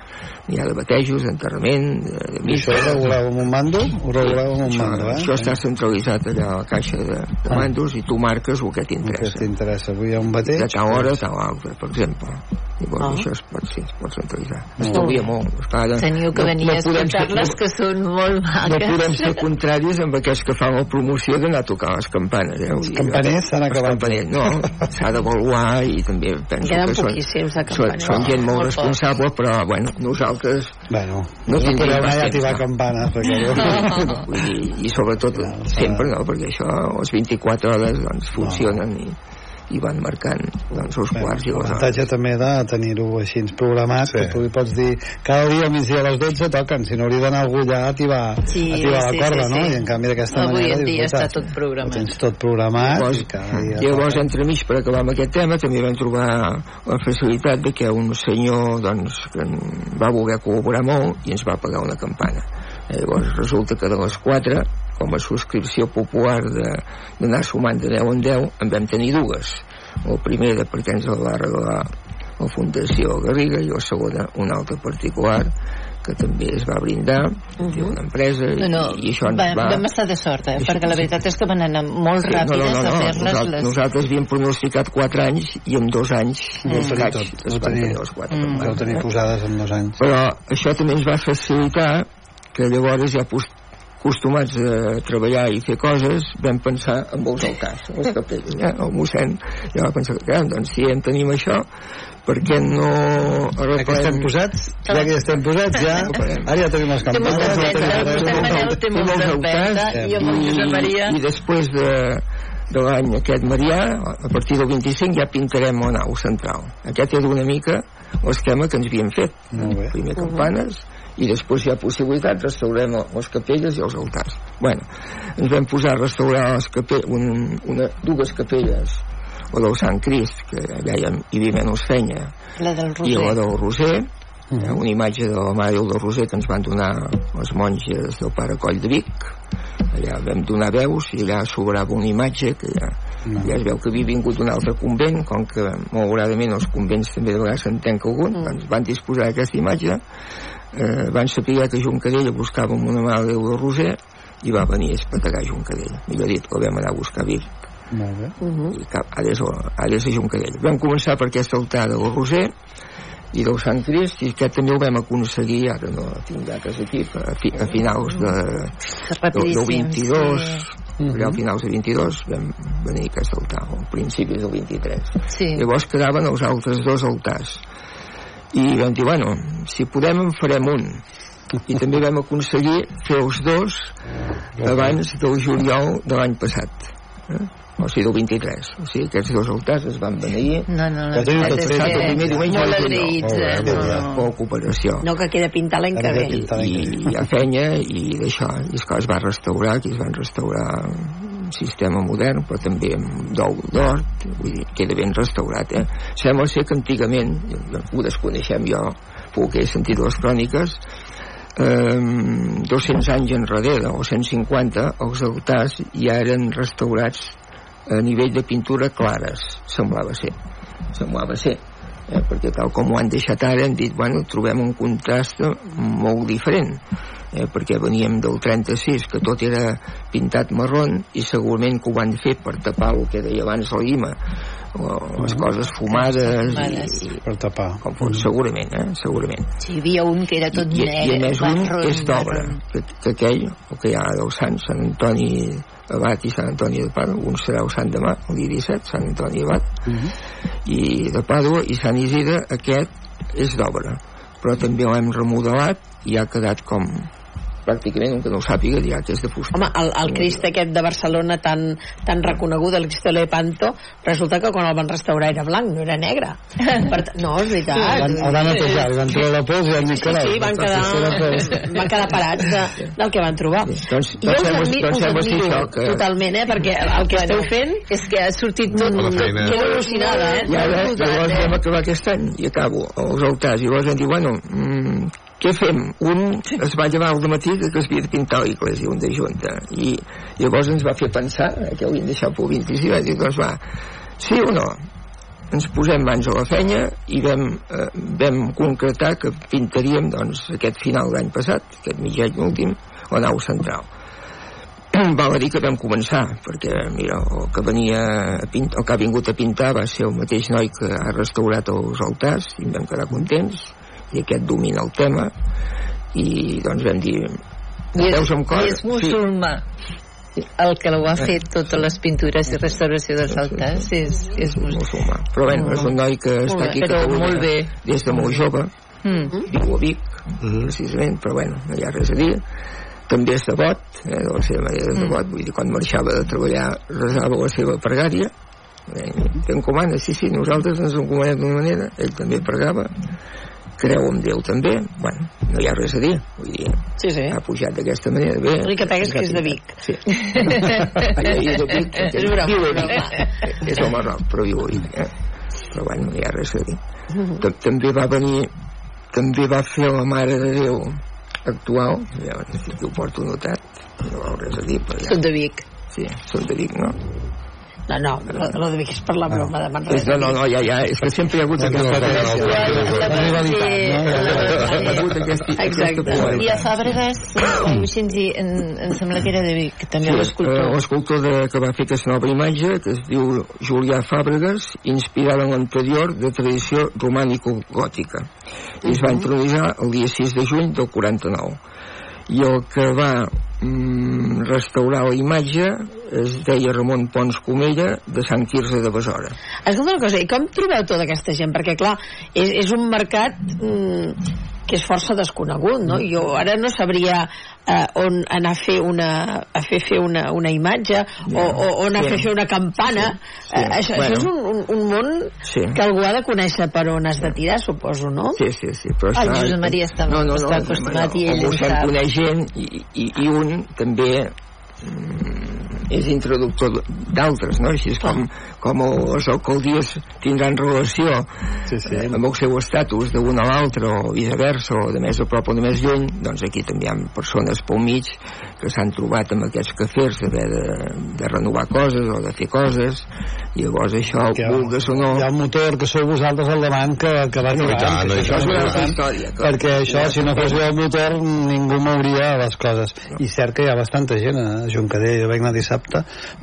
hi ha de batejos, d'enterrament de, de I això ho missa reguleu amb un mando? Ho reguleu amb un això, mando, eh? això està centralitzat allà a la caixa de, de Ah. mandos i tu marques el que El que t'interessa t'interessa. Avui hi ha un bateig? de tal hora a tal altra, per exemple llavors Ah. això es pot, sí, es pot centralitzar estalvia bé. molt esclar, Teniu que no- venir no a podem escoltar-les que són molt no maques. podem ser contraris amb aquests que fan la promoció d'anar a tocar les campanes eh? Els campaners s'han acabat. no, s'ha d'avaluar i també penso Queden que són, són, són gent molt Molt responsable però bueno, nosaltres Bueno, No no tindríem podeu anar a no. campanes, vull dir, i sobretot sempre no, perquè això les 24 hores doncs funcionen i, i van marcant doncs, els quarts i les hores L'avantatge també de tenir-ho així programat, Sí. que tu li pots dir cada dia al migdia a les 12 toquen, si no hauria d'anar algú allà a activar, Sí, a activar sí, la corda, sí, no? sí. I en canvi d'aquesta Avui manera... en dia dius, està "Ostres, tot programat." Tens tot programat Llavors, i cada dia... llavors entremig per acabar amb aquest tema també vam trobar la facilitat de que un senyor doncs, que va voler col·laborar molt i ens va pagar una campana llavors resulta que de les quatre com a subscripció popular de- d'anar sumant de 10 en 10 en vam tenir dues la primera perquè ens la va regalar la Fundació Garriga i la segona una altra particular que també es va brindar uh -huh. una empresa i, No, no, i això ens va, va... vam estar de sort, eh? Perquè la veritat és que van anar molt Sí, ràpides a fer-les Nosaltres, les... nosaltres havíem pronosticat 4 anys i en dos anys Mm. tenia tot, es van tenia. tenir les quatre Mm. Ho campanes, tenir eh? posades en dos anys. però això també ens va facilitar que llavors ja pos- acostumats a treballar i fer coses vam pensar en els altars les capelles, eh? el mossèn ja va pensar que doncs si en tenim això per què no Ja que estem posats, ja que estem posats, ja, ara ja tenim les molta campanes. té molta empenta i amb el Josep Maria... i després de, de l'any aquest Marià, a partir del 25 ja pintarem la nau central. Aquest era una mica l'esquema que ens havíem fet. Molt bé. Primer campanes, i després hi ha possibilitat restaurem les capelles i els altars. Bueno, ens vam posar a restaurar les capelles, un, una, dues capelles, la del Sant Crist, que hi havia menys fenya, La del i la Roser. del Roser. Eh, una imatge de la Mare Déu del Roser que ens van donar les monges del Pare Coll de Vic allà vam donar veus i allà sobrava una imatge que ja, Mhm. ja es veu que havia vingut d'un altre convent com que malauradament els convents també de vegades se'n tanca algun Mm. doncs van disposar d'aquesta imatge eh, van saber que Juncadella buscàvem una Mare Déu del Roser i va venir a espetegar Juncadella millor dit, la vam anar a buscar a Vic Molt bé. Mhm. i cap, ara, és, ara és a Juncadella. Vam començar per aquest altar del Roser i del Sant Crist i aquest també ho vam aconseguir, ara no tinc dates aquí, a, fi, a finals de, del, del Rapidíssim, 22, sí. allà a finals de 22 vam venir a aquest altar, o a principis del 23. Sí. Llavors quedaven els altres dos altars. I vam dir, bueno, si podem en farem un. I també vam aconseguir fer els dos abans del juliol de l'any passat. Eh? O sigui, del 23. O sigui, aquests dos altars es van beneir No, no, no. És que el primer diumenge Molt de juliol. agraïts, Molt bé, eh? No, no. per cooperació. No, que queda pintar l'any que ve. I hi ha fenya i d'això. I esclar, es va restaurar, aquí es van restaurar un sistema modern, però també amb d'ou d'hort, vull dir, queda ben restaurat, eh? Sembla ser que antigament, ho desconeixem jo, que he sentit les cròniques eh, 200 anys enrere o 150 els altars ja eren restaurats a nivell de pintura clares semblava ser. Semblava ser eh, perquè tal com ho han deixat ara hem dit, bueno, trobem un contrast molt diferent eh, perquè veníem del 36 que tot era pintat marron i segurament que ho van fer per tapar el que deia abans la Guima o les coses fumades Fumades. i, i per tapar segurament, eh? segurament Sí, hi havia un que era tot i, negre. i a més un és d'obra que, que aquell, el que hi ha del Sant Sant Antoni Abat i Sant Antoni de Pàdua un serà el Sant demà, el dia 17 Sant Antoni Abat i de Pàdua i Sant Isidre aquest és d'obra però també l'hem remodelat i ha quedat com pràcticament un que no ho sàpiga dirà que és de fusta Home, el, el Crist aquest de Barcelona tan, tan reconegut, el Cristo de Lepanto, resulta que quan el van restaurar era blanc, no era negre. Per, no, és veritat. el van, el van netejar, li van treure la pols i el Sí, Nicolau sí, van quedar, van quedar parats de, del que van trobar. doncs, Jo us, admi doncs us admiro això que- totalment, eh? perquè el que esteu fent És que ha sortit tot... feina. queda al·lucinada, eh? i ara llavors vam acabar aquest any i acabo els altars i llavors vam dir bueno mm, què fem? Un es va llevar al matí que es havia de pintar l'església, un de junta. I llavors ens va fer pensar que hauríem deixat pel 26 i va dir doncs va, sí o no? ens posem mans a la feina i vam, eh, vam concretar que pintaríem doncs, aquest final d'any passat, aquest mig any últim, la nau central. Val a dir que vam començar perquè mira, el que venia a pint, el que ha vingut a pintar va ser el mateix noi que ha restaurat els altars i vam quedar contents i aquest domina el tema i doncs vam dir I és, amb cor? i és musulmà el que ho ha fet totes les pintures i restauració dels altars és, és musulmà. però bé, és un noi que està aquí a però Catalunya molt bé. des de molt jove. Mm. viu a Vic precisament, però bueno, no hi ha res a dir. També és devot, eh, de la seva manera de devot, vull dir, quan marxava de treballar resava la seva pregària. Eh, t'encomana, sí, sí, nosaltres ens encomanem d'una manera, ell també pregava creu en Déu també bueno, no hi ha res a dir vull dir, Sí, sí. ha pujat d'aquesta manera bé, L'únic que pega és que és de Vic. sí. Allà és de Vic És broma, viu a. Vic és al Marroc però viu a Vic eh? però bueno, no hi ha res a dir Ta- també va venir també va fer la Mare de Déu actual ja si ho porto notat no res a dir però ja, són de Vic sí, són de Vic, no? No, no, lo, lo de Vic és per la broma de Manresa. no, no, no, ja, ja, és que sempre hi ha hagut aquesta rivalitat, no? aquesta, Exacte. I a Fàbregas, eh, Vicenzi, em, em sembla que era de Vic, també Sí, l'escultor. eh, l'escultor de, que va fer aquesta nova imatge, que es diu Julià Fàbregas, inspirada en l'anterior de tradició romànico-gòtica. I es va introduir el dia 6 de juny del 49. I el que va mm, restaurar la imatge es deia Ramon Pons Comella de Sant Quirze de Besora. Escolta una cosa, i com trobeu tota aquesta gent? Perquè, clar, és, és un mercat mm, que és força desconegut, no? Jo ara no sabria eh, on anar a fer una, a fer, fer una, una imatge o, o, o anar a fer, Sí. fer una campana. Sí. Eh, això, Bueno. això és un, un, un món Sí. que algú ha de conèixer per on has de tirar, suposo, no? Sí, sí, sí. Però El Josep Maria està- està acostumat i ell ho ho sap. coneix gent i, i, i un també mm, és introductor d'altres, no? Així és com, com les alcaldies tindran relació Sí, sí. eh, amb el seu estatus d'un a l'altre o viceversa o de més a prop o de més lluny doncs aquí també hi ha persones pel mig que s'han trobat amb aquests cafers d'haver de, de renovar coses o de fer coses. I llavors això, Que vulgues o no Hi ha un motor que sou vosaltres al davant que, que va No, que i això és una història perquè això, si no fos el motor ningú mouria les coses. I cert que hi ha bastanta gent a Juncadell jo vaig anar dissabte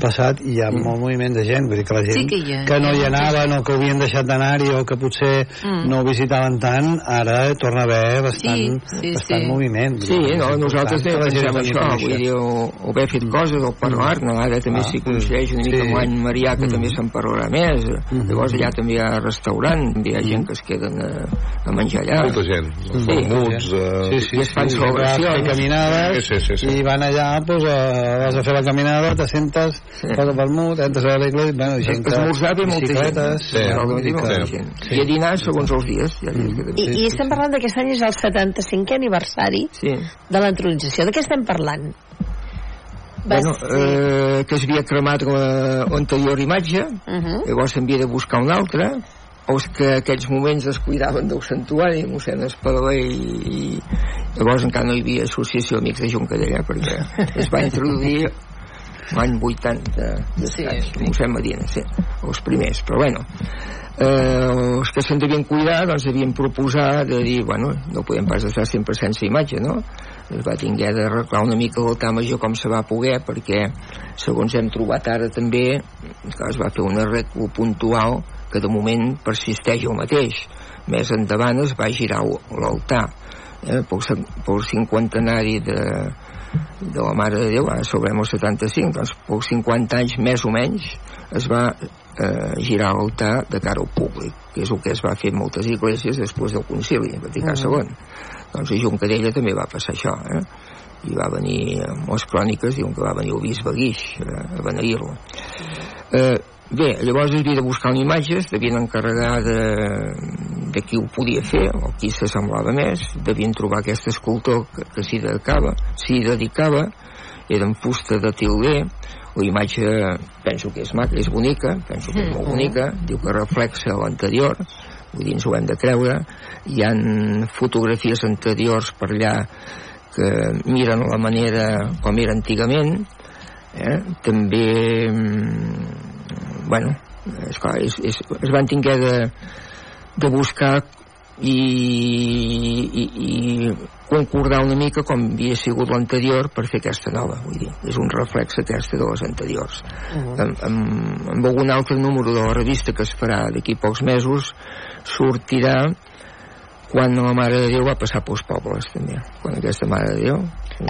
passat i hi ha molt moviment de gent vull dir que la gent Sí que hi ha. que no hi Hi ha molta anaven o que ho havien deixat d'anar-hi o que potser Mm. no ho visitaven tant ara torna a haver bastant, Sí, sí, bastant sí. moviment Sí, no, nosaltres també pensem això, vull dir, o, o haver fet coses, o parlar-ne, ara també Ah, s'hi coincideix una mica sí. amb l'any Marià, que també se'n parlarà més, llavors allà també hi ha restaurant, hi ha gent que es queden a, a menjar allà. Molta gent, Sí. vermuts... Eh... Sí, sí, I es fan sí, celebracions. caminades Sí, sí, sí, sí. i van allà, doncs, a, vas a fer la caminada, te sentes, Sí. sí. al vermut, entres a l'església, bueno, gent que... Esmorzar ve molta gent. Sí. Molta Sí. gent. I a dinar segons els dies. Ja I. I estem parlant d'aquest any és el 75è aniversari Sí. de l'entronització. De què estem parlant? Bueno, eh, que s'havia cremat la- l'anterior imatge, Uh -huh. llavors s'havia de buscar una altra, els que aquells moments es cuidaven del santuari, mossèn Espadaler i, i llavors encara no hi havia associació Amics de Juncadella perquè es va introduir l'any 80 Sí, sí. mossèn Medina, sí, els primers però bueno eh, els que se'n devien cuidar doncs devien proposar de dir, bueno, no podem pas estar sempre sense imatge, no? es va tinguer d'arreglar una mica l'altar major com se va poder perquè segons hem trobat ara també clar, es va fer un arreglo puntual que de moment persisteix el mateix més endavant es va girar l'altar eh, pel, pel cinquantenari de, de la Mare de Déu, ara sobrem els 75 doncs pels 50 anys més o menys es va eh, girar l'altar de cara al públic que és el que es va fer en moltes esglésies després del concili Vaticà. II doncs a Juncadella també va passar això eh? i va venir amb les cròniques diuen que va venir el bisbe Guix eh, a beneir-lo eh, bé, llavors havia de buscar una imatges devien encarregar de, de qui ho podia fer o qui s'assemblava més devien trobar aquest escultor que, que s'hi dedicava s'hi dedicava era en fusta de tilder la imatge penso que és maca, és bonica penso que és molt bonica diu que reflexa l'anterior vull dir, ens ho hem de creure hi han fotografies anteriors per allà que miren la manera com era antigament eh? també mm, bueno esclar, és, és, es van tinguer de, de buscar i, i, i concordar una mica com havia sigut l'anterior per fer aquesta nova. Vull dir, és un reflex aquesta de les anteriors. Mhm. amb, amb, amb algun altre número de la revista que es farà d'aquí pocs mesos sortirà quan la Mare de Déu va passar pels pobles també, quan aquesta Mare de Déu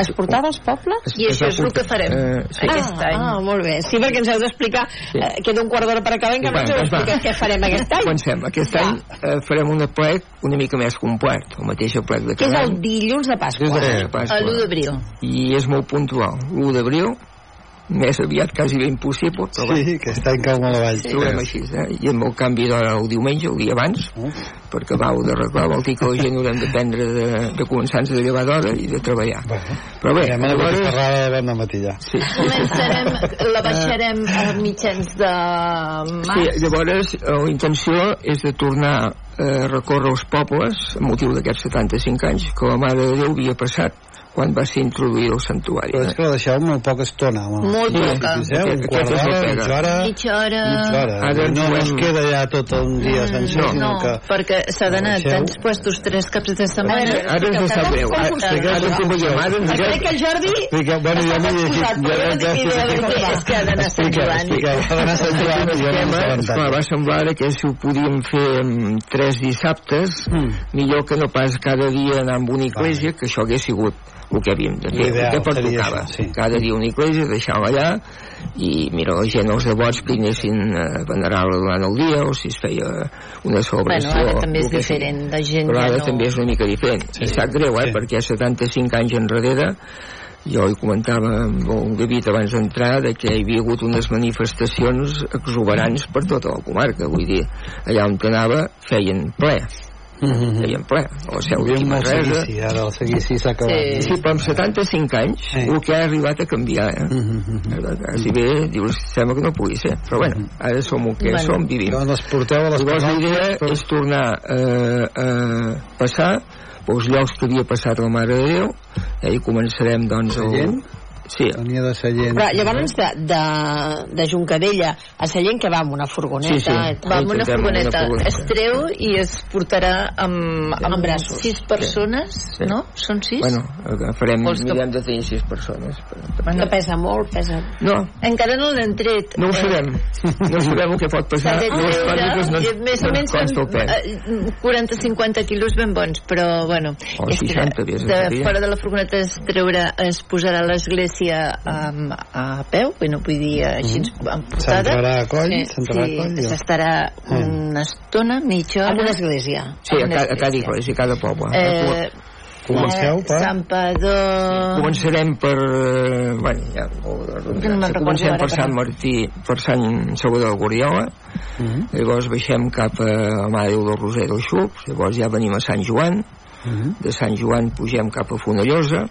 Es portava als pobles? Es- I això és el que farem eh, sí. aquest ah, any. Ah, molt bé. Sí, perquè ens heu d'explicar... Sí. Eh, queda un quart d'hora per acabar, encara Bueno, ens heu doncs d'explicar què farem aquest any. Comencem. Aquest Va. any eh, farem un plec una mica més complet, el mateix plec de Que és cada el any. dilluns de Pasqua. Dilluns de Pasqua. A l'1 d'abril. I és molt puntual. L'1 d'abril, més aviat quasi bé impossible, però Sí, que està en molt avall. ho trobem així, eh? I amb el canvi d'hora el diumenge, el dia abans, perquè vau d'arreglar, vol dir que la gent haurem d'aprendre de, de començar-nos a llevar d'hora i de treballar. Bueno, Però bé, ja me la llavors... parlar de matí ja. Sí, Començarem, la baixarem a mitjans de Sí, març. llavors eh, la intenció és de tornar a recórrer els pobles a motiu d'aquests 75 anys que la Mare de Déu havia passat quan va ser introduït el santuari. Però és Eh? que la deixeu molt poca estona. Home. Molt Sí, poca. Fixeu, un Aquest- quart d'hora, mitja hora... Mitja hora... Mitja hora. Ara ens no, no es queda ja tot un dia sencer, No. sinó No, que... perquè s'ha d'anar Deixeu. tants puestos tres caps de setmana. Ara, ara ens sap greu. Ara, ara com veiem, ara ens Crec que el Jordi... Explica, bueno, ja m'he llegit... exposat, Ja no tinc idea de què és que ha d'anar a Sant Explica, Joan. ha d'anar a Sant Joan, jo no m'he va semblar ara que si ho podíem fer tres dissabtes, Mm. millor que no pas cada dia anar a una església, que això hagués sigut el que havíem de fer, el que pertocava. sí. Cada dia una església, deixar-la allà, i mira, la gent, els devots que hi anessin a venerar-la durant el dia, o si es feia una Bueno, celebració... ara també és diferent, la gent Però ja ara no... també és una mica diferent. Sí. I sap greu, eh? Sí. Perquè 75 anys enrere jo hi comentava amb el David abans d'entrar de que hi havia hagut unes manifestacions exuberants per tota la comarca vull dir, allà on anava feien ple Mhm. feien ple la seu Hi havia molt seguici, ara el seguici s'ha acabat. Sí. sí, però amb 75 anys Sí. el que ha arribat a canviar eh? Mhm. quasi bé dius, sembla que no pugui ser però bueno, ara som el que Bueno. som, vivim Llavors els porteu a les Llavors la idea parròquies, és tornar eh, a passar pels llocs que havia passat la Mare de Déu eh, i començarem doncs el... Sí, Venia de Sallent. Però llavors de, de, de Juncadella a Sallent que va amb una furgoneta Sí, sí. Va amb una furgoneta, una furgoneta. es treu i es portarà amb, amb, Amb braços. sis persones, Sí. no? Són sis? bueno, farem, Vols que- de tenir sis persones per, per... Que pesa molt, pesa... no, Encara no l'hem tret. no ho Eh, sabem no sabem el que pot S'ha passar de no treure, còrniques no, més o no menys eh, 40-50 quilos ben bons, però bueno, O és que 60, havies de de fora de la furgoneta es treurà, es posarà a l'església um, a peu, bé, no vull dir així mm. emportada. S'entrarà a coll, sí, s'entrarà a coll, sí, s'estarà Mm. una estona, mitja hora. una església. sí, a, ca, a cada església, a cada poble Eh, Comenceu eh, per... Sant Padó... Començarem per... eh, Bueno, ja... No Comencem per. Sant Martí, per Sant Salvador de Goriola, Mhm. llavors baixem cap a la Mare de Déu del Roser dels Xups, llavors ja venim a Sant Joan, Mhm. de Sant Joan pugem cap a Fonellosa,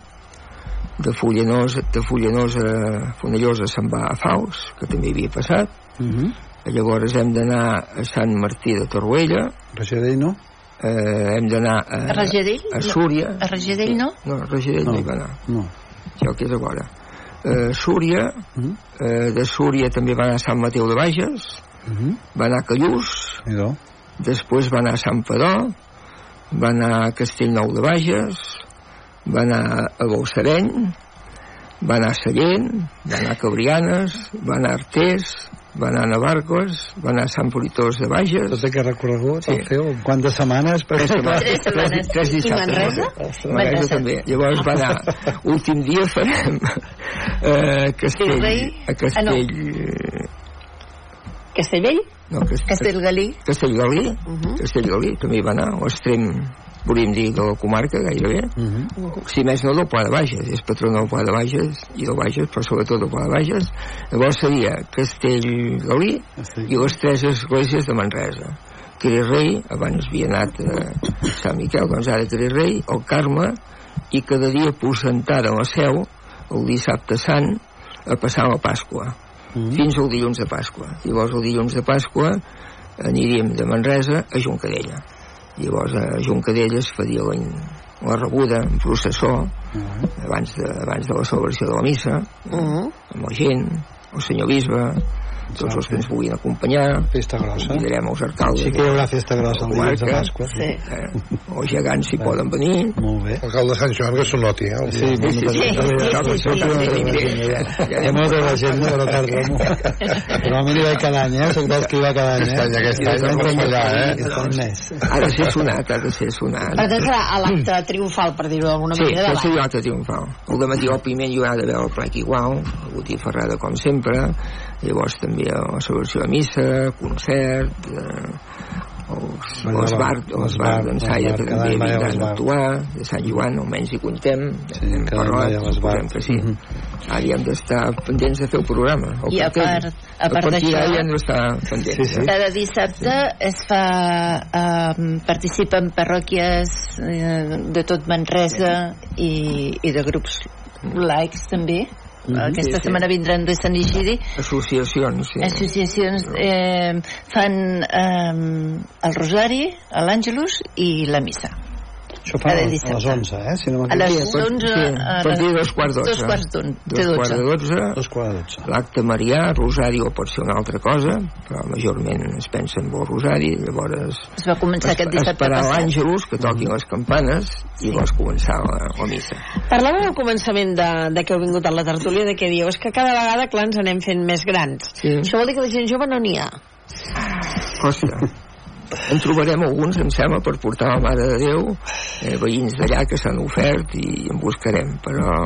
de Follenosa, de Follenosa a Fonellosa se'n va a Faus, que també havia passat, Mhm. llavors hem d'anar a Sant Martí de Torroella Rajadell no? eh, hem d'anar a, A a Súria A Rajadell no? no, a Rajadell no, No. hi va anar no això que és a veure eh, Súria Mhm. eh, de Súria també va anar a Sant Mateu de Bages uh -huh. va anar a Callús Idò. després va anar a Sant Padó va anar a Castellnou de Bages va anar a Balsareny va anar a Sallent va anar a Cabrianes va anar a Artés va anar a Navarcles va anar a Sant Politós de Bages tot aquest recorregut Sí. el feu en quantes setmanes Tres setmanes. Tres setmanes. Tres I dissabtes. Manresa? Manresa Manresa. també. Llavors va anar... Últim dia farem eh, a Castell... A Castell... eh, Castellvell? No, Castell... Castellgalí. Castellgalí. Uh -huh. Castellgalí també hi va anar. A l'extrem, podríem dir, de la comarca, gairebé. uh -huh. Si més no, del Pla de Bages. És patró del Pla de Bages i del Bages, però sobretot del Pla de Bages. Llavors seria Castellgalí i les tres esglésies de Manresa. Cri Rei, abans havia anat a Sant Miquel, doncs ara Cri Rei, el Carme, i cada dia posentada a la seu, el dissabte sant, a passar la Pasqua, Mm. fins al dilluns de Pasqua. Llavors el dilluns de Pasqua aniríem de Manresa a Juncadella. Llavors a Juncadella es faria la, la rebuda en processó abans de, abans de la celebració de la missa Uh -huh. amb la gent, el senyor bisbe tots els que ens vulguin acompanyar festa grossa convidarem els alcaldes sí que hi haurà festa grossa el dilluns de. Pasqua Sí. eh, els gegants si poden venir molt bé El cal de Sant Joan que s'ho noti, eh? Sí, dia. sí, sí, sí, Hi ha molta de gent de la perdre-m'ho. Normalment hi vaig cada any, eh? Dels que hi va cada any, Aquest any, eh? aquest any, no eh? Aquest any ha de ser sonat ha de ser sonat Per tant, serà a l'acte triomfal, per dir-ho d'alguna Sí, manera, seria l'any. l'acte triomfal. El de matí, òbviament, hi haurà d'haver el plec igual, el botifarrada com sempre, llavors també la celebració de missa, concert, eh, els, Bueno, els bar, els bar, d'ensaia bar, cada també a vindran a actuar, de Sant Joan almenys hi comptem, Sí, hem parlat, a suposem que sí. Mhm. Ara hi hem d'estar pendents de fer el programa. El I a cartell. part- a part a d'això- ja hem d'estar pendents. Sí, sí. eh? Cada dissabte es fa... Eh, participen parròquies eh, de tot Manresa i, i de grups laics també. Aquesta Sí, sí. setmana vindran de Sant Igidi Associacions, sí. associacions eh, fan eh, el Rosari, l'Àngelus i la Missa. Això fa Cada a dissabte. les 11, eh? Si no A les m'equivoco. pot- 11 sí, a a partir de les- dos quarts d'onze. Dos quarts de Dos quarts de 12. dotze, Dos quarts de dotze. l'acte marià, rosari o pot ser una altra cosa, però majorment es pensa en el rosari, llavors Es va començar aquest dissabte esperar passat. l'àngelus, que toquin les campanes, i llavors començar la, la missa. Parlàvem al començament de, de que heu vingut a la tertúlia, de què dieu, és que cada vegada, clar, ens anem fent més grans. Sí. Això vol dir que la gent jove no n'hi ha. Costa. En trobarem alguns, em sembla, per portar la Mare de Déu, eh, veïns d'allà que s'han ofert i en buscarem, però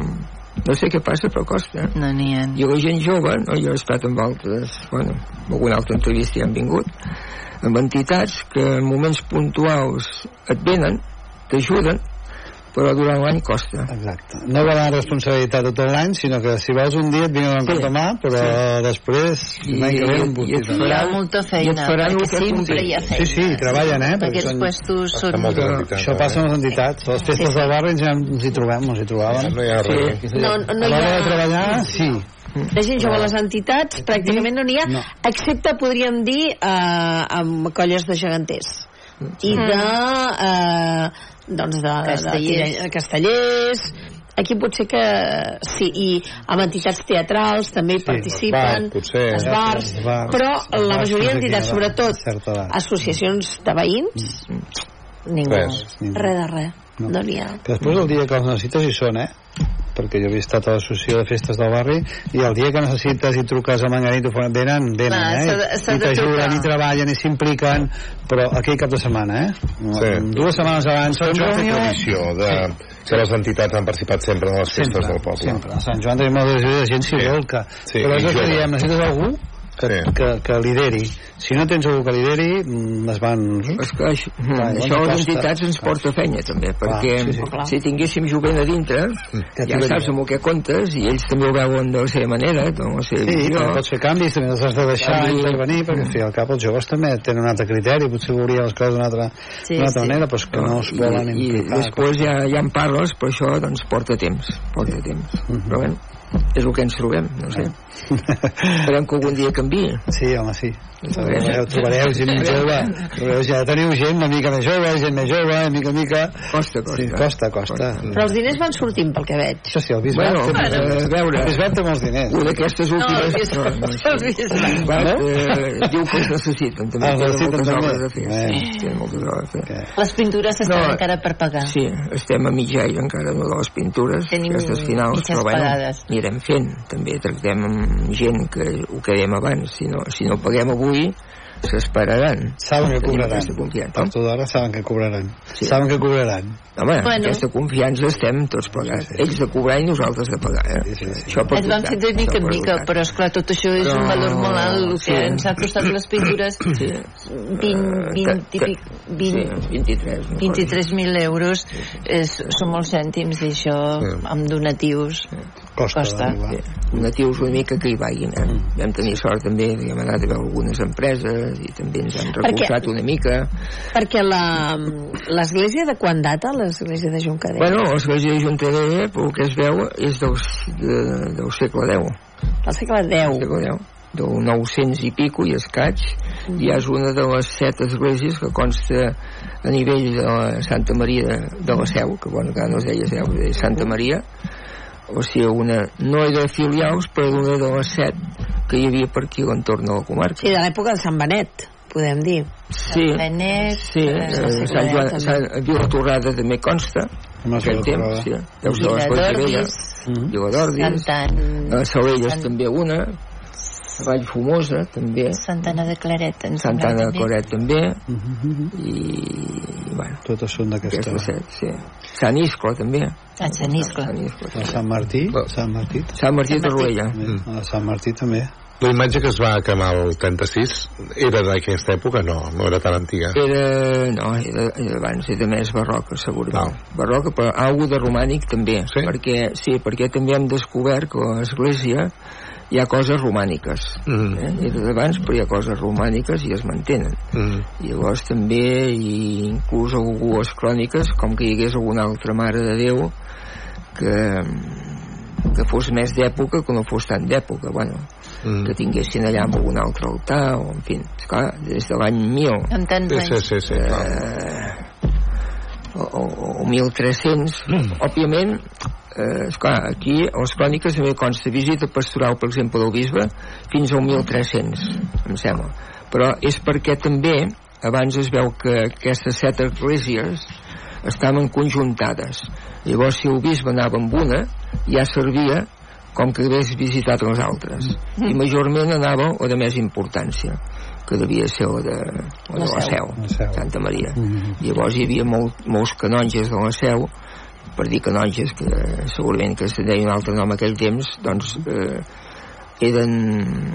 no sé què passa, però costa. No n'hi ha. I la gent jove, no, jo he estat amb altres, bueno, amb alguna altra entrevista ja han vingut, amb entitats que en moments puntuals et venen, t'ajuden, però durant l'any costa. Exacte. No volen responsabilitat de tot l'any, sinó que si vols un dia et vinguen Sí. sí. a mà, però Sí. després I- l'any que ve i- no em i et. Hi ha molta et feina, faran el perquè sempre hi ha feina. Sí, sí, treballen, eh, perquè Aquests són- puestos són... molta entitat, Això passa amb les entitats. A les festes del barri ens, ens hi trobem, ens hi trobàvem. No hi ha res. Sí. No, no a hi l'hora de treballar, sí. De gent jove a les entitats pràcticament no n'hi ha, No. excepte, podríem dir, eh, amb colles de geganters. I de... Eh, doncs de, Castellers. de, de castellers. Aquí potser que sí i amb entitats teatrals també hi Sí, participen. els bars, potser. els bars, Els bars, però els la bars majoria fins aquí d'entitats a sobretot associacions de veïns ningú, Res. res de res No. no n'hi ha Que després el dia que els necessites hi són, eh? perquè jo havia estat a l'associació de festes del barri i el dia que necessites i truques a Manganito venen, venen, de- eh? s'ha i de t'ajuden i treballen i s'impliquen però aquell cap de setmana eh? Sí. dues setmanes abans Sant Joan té tradició de que les entitats han participat sempre en les festes sempre, del poble. sempre. A Sant Joan tenim tradició de gent si Sí. vol que... Sí, però és el que diem, necessites algú que, Sí. que, que lideri si no tens algú que lideri mm, es van És que això, Clar, això no a les entitats ens porta feina també, perquè sí, sí. si tinguéssim jovent a dintre Que ja saps amb el que comptes i ells també ho veuen de la seva manera, de la seva Sí, visió. però pots fer canvis, també els has de deixar Canvi. intervenir, perquè al fi i al cap els joves també tenen un altre criteri, potser veurien les coses d'una altra, Sí, d'una altra sí. manera, però és que no es volen I, i implicar. després ja, ja en parles, però això doncs porta temps, porta temps. Mhm. Però bueno, és el que ens trobem, no sé. Esperem que algun dia canvi. Sí, home, sí. Trobareu, trobareu gent jove, trobareu, ja teniu gent una mica més jove, gent més jove, mica mica... Costa, costa. Sí, costa, costa. Però els diners van sortint pel que veig. Això sí, el bisbat... Bueno, té- eh, veure. El bisbat té molts diners. Una d'aquestes No, últimes... el bisbat, no, no, el bisbat. Va, No? eh, diu que els necessiten també. Tenen necessiten moltes també. obres a fer. Eh. Sí, moltes obres a fer. Les pintures estan No. encara per pagar. Sí, estem a mig aire encara no, de les pintures, Tenim aquestes finals, mitges però bueno, pagades. Anirem fent. També tractem amb gent que ho quedem abans. Si no, si no paguem avui, s'esperaran. Saben que cobraran. Per tota hora saben que cobraran. Sí. Saben que cobraran. Home, Bueno. aquesta confiança estem tots plegats. Ells de cobrar i nosaltres de pagar, eh? Sí, sí, sí. Això van costat, fer de mica en mica, però esclar, tot això és un Però- valor molt alt, el que sí. ens ha costat les pintures, Sí. 20, 20, Que- típic, 20, Sí, 23. no? 23.000 euros és, són molts cèntims i això Sí. amb donatius Costa. Costa. Sí. natius una mica que hi vagin eh? vam tenir sort també hem anat a veure algunes empreses i també ens han recolzat una mica Perquè la- l'església de quan data, l'església de Juncadell? bueno, l'església de Juntarella pel que es veu és del, de, del segle X Al segle X. segle X del 900 i pico i escaig i és una de les set esglésies que consta a nivell de la Santa Maria de, de la Seu que bueno, que no es deia Seu, es deia Santa Maria o sigui, una, no era de filials però una de les set que hi havia per aquí a l'entorn de la comarca Sí, de l'època de Sant Benet, podem dir. sí, Benet, sí, eh, eh, segle Sant Joan, Sant, Vila Torrada també consta Home, aquell Vila temps, sí, deu ser vella Mm-hmm. Viladordis a Salelles Sant- també una Vall Formosa també Santana de Claret Santana de també. Coret també Mhm. i bueno Totes són d'aquesta... sí. Sant Iscle també a Sant Iscle Sant Iscle A. Sant Martí, Sant Martí, Sant Martí de Sant Martí. Torroella. A Sant Martí també. La imatge que es va cremar el 36 era d'aquesta època? No, no era tan antiga. era, no, era, era abans, era més barroca segurament, barroca però algo de romànic també, Sí? perquè, sí, perquè també hem descobert que l'església hi ha coses romàniques Mm. eh? era d'abans però hi ha coses romàniques i es mantenen Mm. i llavors també i inclús algunes cròniques com que hi hagués alguna altra mare de Déu que, que fos més d'època que no fos tan d'època bueno, Mm. que tinguessin allà amb algun altre altar o en fi, esclar, des de l'any 1000 amb tants Sí, sí, sí, sí, clar. eh, o, o 1300 òbviament eh, esclar, aquí a les cròniques també consta visita pastoral per exemple del bisbe fins al 1300 em sembla. Però és perquè també abans es veu que aquestes set esglésies estaven conjuntades. Llavors si el bisbe anava amb una ja servia com que hagués visitat les altres. I majorment anava o de més importància que devia ser la de, la, de la Seu, La Seu. Santa Maria Mhm. llavors hi havia molt, molts canonges de la Seu per dir canonges que segurament que se deia un altre nom aquell temps doncs eh, eren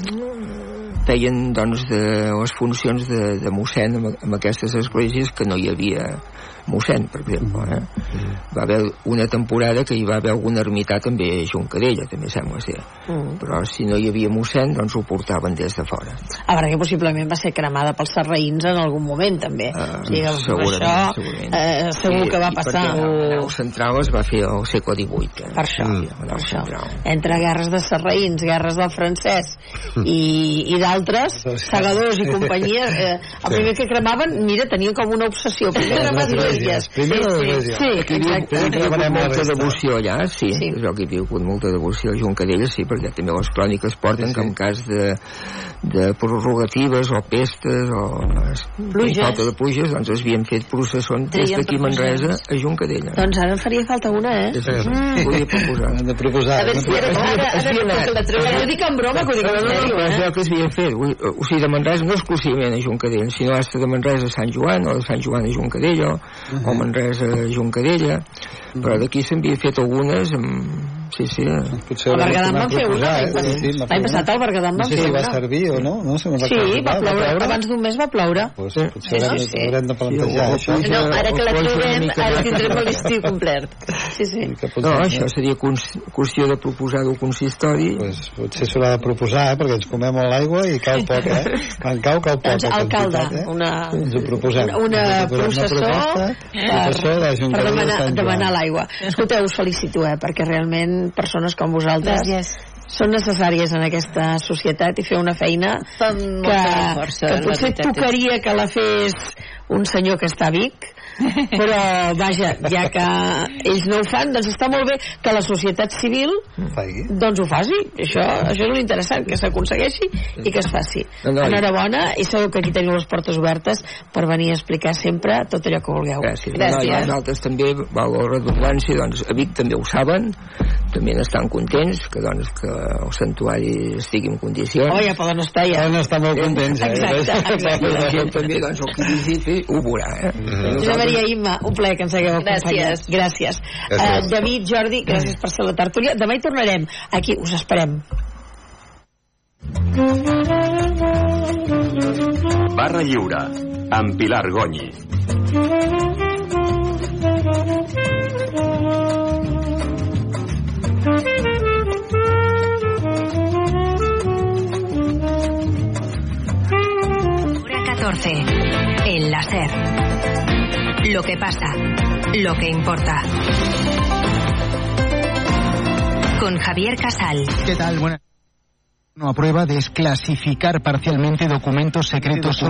feien doncs de les funcions de, de mossèn en aquestes esglésies que no hi havia mossèn per exemple eh? va haver una temporada que hi va haver algun ermità també a Juncadella també sembla ser Mm. però si no hi havia mossèn doncs ho portaven des de fora A veure, que possiblement va ser cremada pels sarraïns en algun moment, també. Ah, o sigui, que segurament, això, segurament. Eh, segur que va i passar. perquè la nau central es va fer al segle XVIII eh? Per això, Sí, per això. central. Entre guerres de sarraïns, guerres del francès i, i d'altres, segadors i companyia, eh, el primer que cremaven, mira, tenien com una obsessió. Primer Les cremar esglésies. Primer les esglésies. Sí, Aquí exacte. hagut Cremanem la molta devoció allà, sí, Sí. és el que hi havia hagut molta devoció a Juncadella, sí, perquè també les cròniques porten Sí, sí. que en cas de, de prerrogatives o pestes o Pluges. falta de pluges, doncs es havien fet processons des d'aquí a Manresa a Juncadella. Doncs ara en faria falta una, eh? És això, volia proposar. Hem de proposar. a veure si ara, proposar. ara, ara, la Que no ho trobem dic en broma, que ho dic en sèrio, però és eh? el que s'havia fet. O, o sigui, de Manresa no exclusivament a Juncadella, sinó hasta de Manresa a Sant Joan, o de Sant Joan a Juncadella, o Manresa Juncadella, però d'aquí s'havia fet algunes amb... Sí, sí. Potser El Berguedà en van fer una, eh? passat. Sí, sí, va fer L'any una. passat al Berguedà en No van sé fer si va una. servir o no, no? Si me'n Sí, va ploure, ploure? abans d'un mes va ploure. Pues, Sí. potser haurem, Sí, de, sí. haurem de plantejar Sí, això. o- no, ara que la una trobem ara tindrem l'estiu complet Sí, sí. No, això seria qüestió de proposar del consistori. Pues, potser s'haurà de proposar, eh? perquè ens comem molt l'aigua i cau poc, eh? Quan cau, cau poc. Doncs, alcalde, eh? una- Ens ho proposem. Una, una processó proposta, processó de per, per Junqueras de demanar, demanar l'aigua. Escolteu, us felicito, eh, perquè realment persones com vosaltres gràcies. són necessàries en aquesta societat i fer una feina que, força, que potser tocaria que la fes un senyor que està a Vic però vaja, ja que ells no ho fan, doncs està molt bé que la societat civil doncs ho faci, això, això és l'interessant que s'aconsegueixi i que es faci No, no, enhorabona i sabeu que aquí teniu les portes obertes per venir a explicar sempre tot allò que vulgueu Gràcies. No, i nosaltres també, val la redundància, doncs a Vic també ho saben, també n'estan contents que, doncs, que el santuari estigui en condicions. oh, ja poden estar ja Poden estar molt contents, eh? Exacte, exacte. També, doncs, el que visiti ho veurà, eh? Josep Maria Imma, un plaer que ens hagueu Gràcies. acompanyat. Gràcies. Gràcies. Uh, David, Jordi, gràcies per ser la tertúlia. Demà hi tornarem. Aquí us esperem. Barra Lliure, amb Pilar Gonyi. Hora 14. El láser. Lo que pasa. Lo que importa. Con Javier Casal. ¿Qué tal? Buenas. No aprueba desclasificar parcialmente documentos secretos